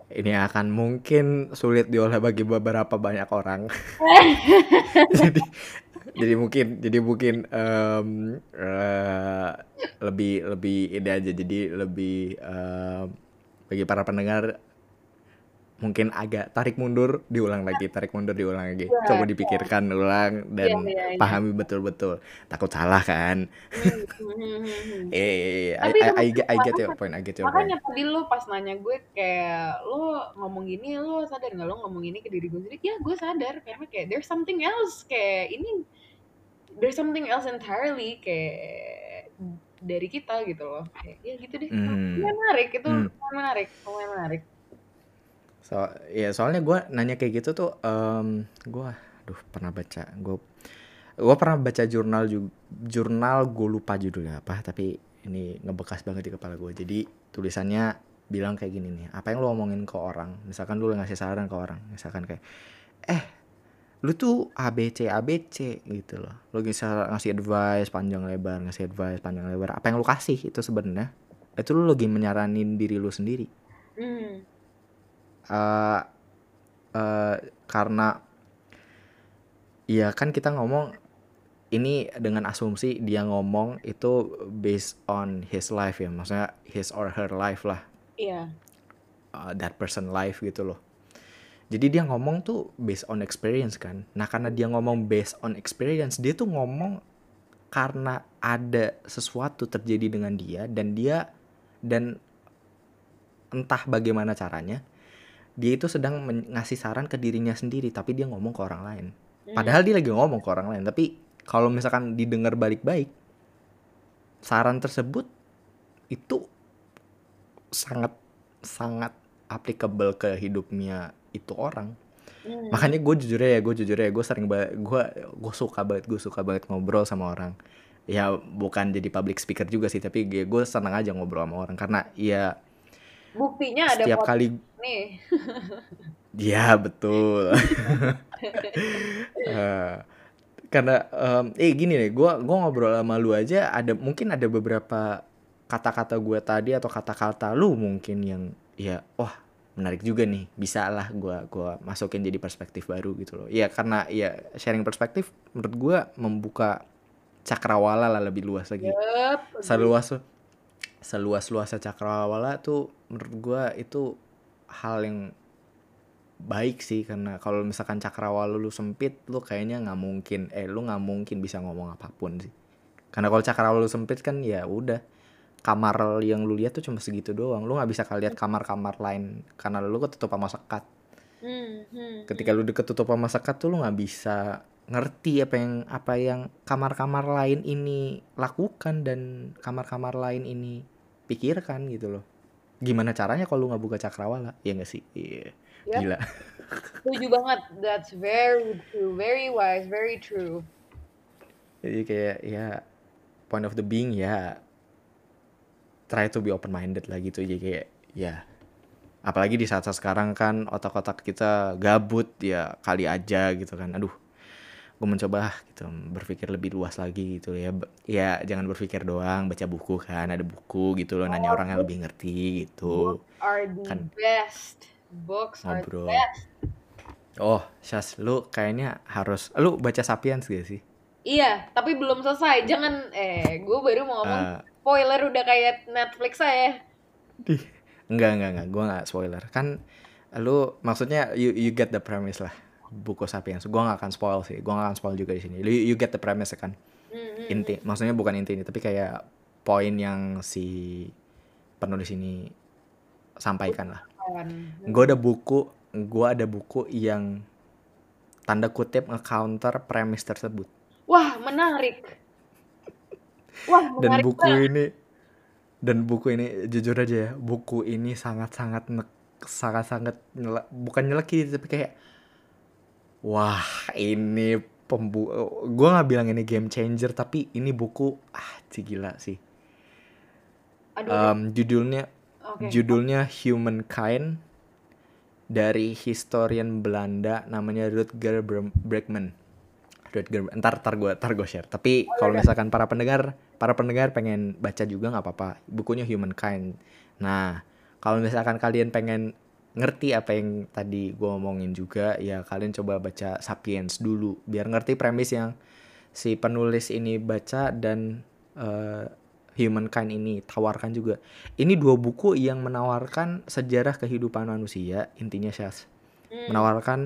Speaker 1: ini akan mungkin sulit diolah bagi beberapa banyak orang (laughs) jadi jadi mungkin jadi mungkin em, eh, lebih lebih ini aja jadi lebih em, bagi para pendengar mungkin agak tarik mundur diulang lagi tarik mundur diulang lagi
Speaker 2: Iya,
Speaker 1: coba dipikirkan ulang
Speaker 2: Iya,
Speaker 1: dan
Speaker 2: iya, iya.
Speaker 1: pahami betul-betul takut salah kan eh I, I, I, get- I get your point I get your point
Speaker 2: makanya tadi lo pas nanya gue kayak lo ngomong gini lo sadar nggak lo ngomong ini ke diri gue sendiri? Ya gue sadar karena kayak there's something else kayak ini there's something else entirely kayak dari kita gitu loh. Kayak ya gitu deh.
Speaker 1: Hmm.
Speaker 2: Menarik itu
Speaker 1: Hmm.
Speaker 2: menarik, lumayan menarik.
Speaker 1: So, ya soalnya gue nanya kayak gitu tuh, em gue, aduh pernah baca, gue, gue pernah baca jurnal jurnal gue lupa judulnya apa, tapi ini ngebekas banget di kepala gue. Jadi tulisannya bilang kayak gini nih, apa yang lo omongin ke orang, misalkan lu ngasih saran ke orang, misalkan kayak, eh, lu tuh ABC ABC gitu loh, lu bisa ngasih advice panjang lebar, ngasih advice panjang lebar, apa yang lu kasih itu sebenarnya, itu lu lagi menyaranin diri lu sendiri
Speaker 2: Hmm.
Speaker 1: Eh eh, karena ya kan kita ngomong ini dengan asumsi dia ngomong itu based on his life ya maksudnya his or her life lah.
Speaker 2: Iya.
Speaker 1: uh, that person life gitu loh. Jadi dia ngomong tuh based on experience kan. Nah karena dia ngomong based on experience dia tuh ngomong karena ada sesuatu terjadi dengan dia dan dia dan entah bagaimana caranya dia itu sedang ngasih saran ke dirinya sendiri tapi dia ngomong ke orang lain
Speaker 2: Hmm.
Speaker 1: padahal dia lagi ngomong ke orang lain tapi kalau misalkan didengar balik-baik saran tersebut itu sangat sangat applicable ke hidupnya itu orang
Speaker 2: Hmm.
Speaker 1: makanya gue jujur ya gue jujur ya gue sering gue gue suka banget gue suka banget ngobrol sama orang ya bukan jadi public speaker juga sih tapi gue senang aja ngobrol sama orang karena ya
Speaker 2: Buktinya ada
Speaker 1: setiap kali
Speaker 2: nih. (laughs)
Speaker 1: ya betul. (laughs) Eh, karena em, eh gini deh gue gua ngobrol sama lu aja ada mungkin ada beberapa kata-kata gue tadi atau kata-kata lu mungkin yang ya wah menarik juga nih. Bisa lah gue gua masukin jadi perspektif baru gitu loh. Ya karena ya sharing perspektif menurut gue membuka cakrawala lah lebih luas lagi.
Speaker 2: Yup.
Speaker 1: seluas seluas luasnya cakrawala tuh menurut gua itu hal yang baik sih. Karena kalau misalkan cakrawala lu sempit lu kayaknya nggak mungkin eh lu nggak mungkin bisa ngomong apa pun sih. Karena kalau cakrawala lu sempit kan ya udah. Kamar yang lu lihat tuh cuma segitu doang. Lu nggak bisa lihat kamar-kamar lain. Karena lu ketutup sama sekat.
Speaker 2: Hmm, hmm,
Speaker 1: ketika lu deket tutup sama sekat tuh lu nggak bisa ngerti apa yang apa yang kamar-kamar lain ini lakukan dan kamar-kamar lain ini pikirkan gitu loh. Gimana caranya kalau lu nggak buka cakrawala? Ya nggak sih? Iya.
Speaker 2: Yep.
Speaker 1: gila.
Speaker 2: Setuju banget. That's very true, very wise, very true.
Speaker 1: jadi kayak ya point of the being ya try to be open minded lah gitu. Jadi kayak ya apalagi di saat-saat sekarang kan otak-otak kita gabut ya kali aja gitu kan. Aduh gue mencoba gitu berpikir lebih luas lagi gitu ya ya jangan berpikir doang baca buku kan ada buku gitu loh nanya orang yang lebih ngerti gitu
Speaker 2: Are the
Speaker 1: Kan.
Speaker 2: best. Books are the
Speaker 1: ngobrol
Speaker 2: best.
Speaker 1: oh Syas lu kayaknya harus lu baca Sapiens gak sih
Speaker 2: Iya, tapi belum selesai. Jangan, eh, gue baru mau ngomong
Speaker 1: Eh,
Speaker 2: spoiler udah kayak Netflix saya.
Speaker 1: Enggak, enggak, enggak. Gua enggak spoiler. Kan lu maksudnya you, you get the premise lah. Buku Sapiens. Gua nggak akan spoil sih. Gua nggak akan spoil juga di sini. You, you get the premise kan.
Speaker 2: Hmm, hmm,
Speaker 1: Inti, maksudnya bukan inti ini, tapi kayak poin yang si penulis ini sampaikan lah. Gua ada buku, gua ada buku yang tanda kutip nge-counter premis tersebut.
Speaker 2: Wah, menarik. Wah,
Speaker 1: Dan
Speaker 2: menarik
Speaker 1: buku
Speaker 2: banget.
Speaker 1: ini dan buku ini jujur aja ya, buku ini sangat-sangat nek- sangat-sangat nyele- bukan nyelekit tapi kayak wah ini pembu gua nggak bilang ini game changer tapi ini buku ah ci gila sih.
Speaker 2: Aduh,
Speaker 1: Em, judulnya
Speaker 2: oke.
Speaker 1: judulnya Humankind dari historian Belanda namanya Rutger Bre- Bregman Rutger ntar ntar gue ntar gue share. Tapi kalau misalkan para pendengar para pendengar pengen baca juga nggak apa-apa. Bukunya Humankind. Nah kalau misalkan kalian pengen ngerti apa yang tadi gue omongin juga ya kalian coba baca Sapiens dulu biar ngerti premis yang si penulis ini baca dan eh, Humankind ini tawarkan juga. Ini dua buku yang menawarkan sejarah kehidupan manusia intinya Syas
Speaker 2: Hmm.
Speaker 1: menawarkan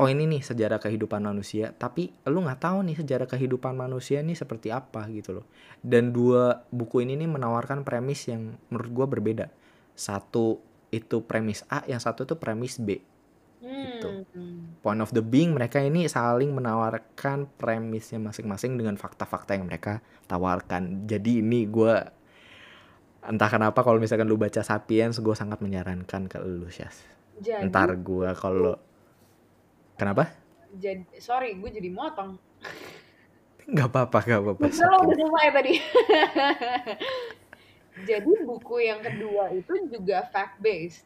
Speaker 1: oh ini nih sejarah kehidupan manusia tapi lu nggak tahu nih sejarah kehidupan manusia nih seperti apa gitu loh. Dan dua buku ini nih menawarkan premis yang menurut gua berbeda. Satu itu premis A yang satu itu premis B gitu.
Speaker 2: Hmm.
Speaker 1: point of the being mereka ini saling menawarkan premisnya masing-masing dengan fakta-fakta yang mereka tawarkan jadi ini gua entah kenapa kalau misalkan lu baca Sapiens gue sangat menyarankan ke lu Syas
Speaker 2: Jadi,
Speaker 1: ntar gua kalau kenapa
Speaker 2: jadi, sorry, gue jadi motong.
Speaker 1: nggak apa-apa nggak apa-apa
Speaker 2: lo udah selesai tadi. (laughs) jadi buku yang kedua itu juga fact based.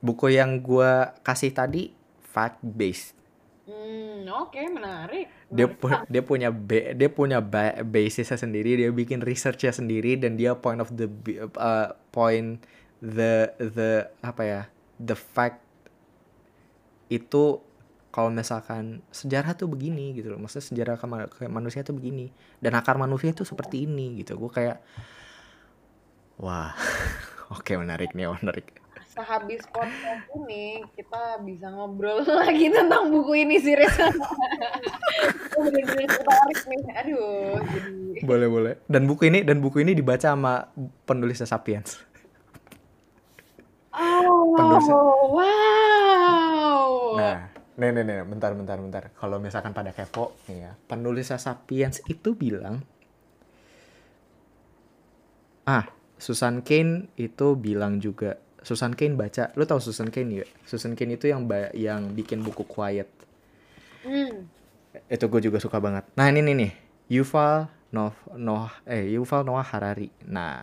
Speaker 1: buku yang gua kasih tadi fact based
Speaker 2: Hmm, oke, menarik.
Speaker 1: dia pu- dia punya ba- dia punya ba- basisnya sendiri dia bikin researchnya sendiri dan dia point of the uh, point the the apa ya the fact itu kalau misalkan sejarah tuh begini gitu loh. Maksudnya sejarah ke manusia tuh begini. Dan akar manusia tuh seperti ini gitu. Gue kayak wah (laughs) oke menarik nih menarik
Speaker 2: Sehabis podcast ini kita bisa ngobrol (laughs) lagi tentang buku ini sih (laughs) bener-bener tertarik nih. Aduh, jadi
Speaker 1: boleh boleh dan buku ini dan buku ini dibaca sama penulisnya sapiens
Speaker 2: Oh,
Speaker 1: Penulisnya-
Speaker 2: wow.
Speaker 1: Nah, nih nih nih, bentar bentar bentar. Kalau misalkan pada kepo nih ya, penulisnya Sapiens itu bilang Ah, Susan Cain itu bilang juga Susan Cain baca, lu tahu Susan Cain ya? Susan Cain itu yang yang bikin buku Quiet.
Speaker 2: Hmm.
Speaker 1: Itu gue juga suka banget. Nah, ini nih nih, Yuval Noah Noah eh Yuval Noah Harari. Nah,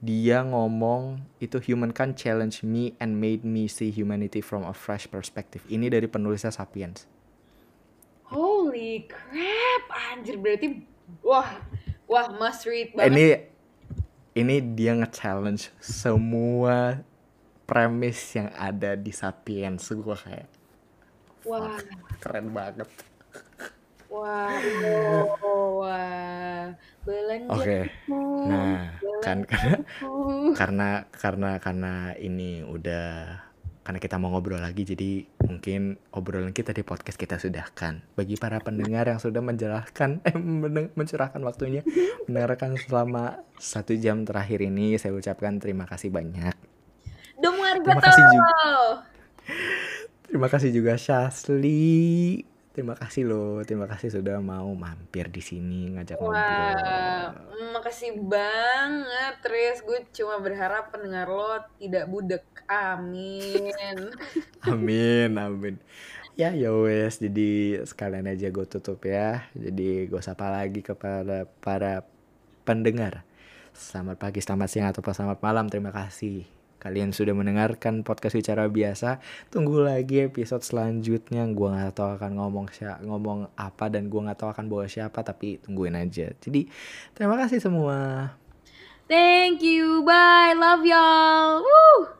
Speaker 1: dia ngomong itu humankind challenge me and made me see humanity from a fresh perspective. Ini dari penulisnya Sapiens.
Speaker 2: Holy crap, anjir berarti wah, wah must read banget.
Speaker 1: Ini ini dia nge-challenge semua premis yang ada di Sapiens. Gue kayak
Speaker 2: Wah,
Speaker 1: keren banget.
Speaker 2: wah, oh, wah, belanja.
Speaker 1: Oke. Nah, kan karena karena karena karena ini udah karena kita mau ngobrol lagi jadi mungkin obrolan kita di podcast kita sudahkan. Bagi para pendengar yang sudah menjelaskan eh mencurahkan waktunya mendengarkan selama satu jam terakhir ini saya ucapkan terima kasih banyak. Terima kasih juga. terima kasih juga Shasli Terima kasih loh, terima kasih sudah mau mampir di sini ngajak
Speaker 2: Wah,
Speaker 1: ngobrol.
Speaker 2: makasih banget, Tris. Gue cuma berharap pendengar lo tidak budek. Amin. (laughs)
Speaker 1: Amin, amin. Ya, ya wes. Jadi sekalian aja gue tutup ya. Jadi gue sapa lagi kepada para pendengar. Selamat pagi, selamat siang, atau selamat malam. Terima kasih. Kalian sudah mendengarkan podcast bicara biasa. Tunggu lagi episode selanjutnya. Gue nggak tahu akan ngomong siapa, ngomong apa dan gue nggak tahu akan bawa siapa. Tapi tungguin aja. Jadi terima kasih semua.
Speaker 2: Thank you. Bye. Love y'all.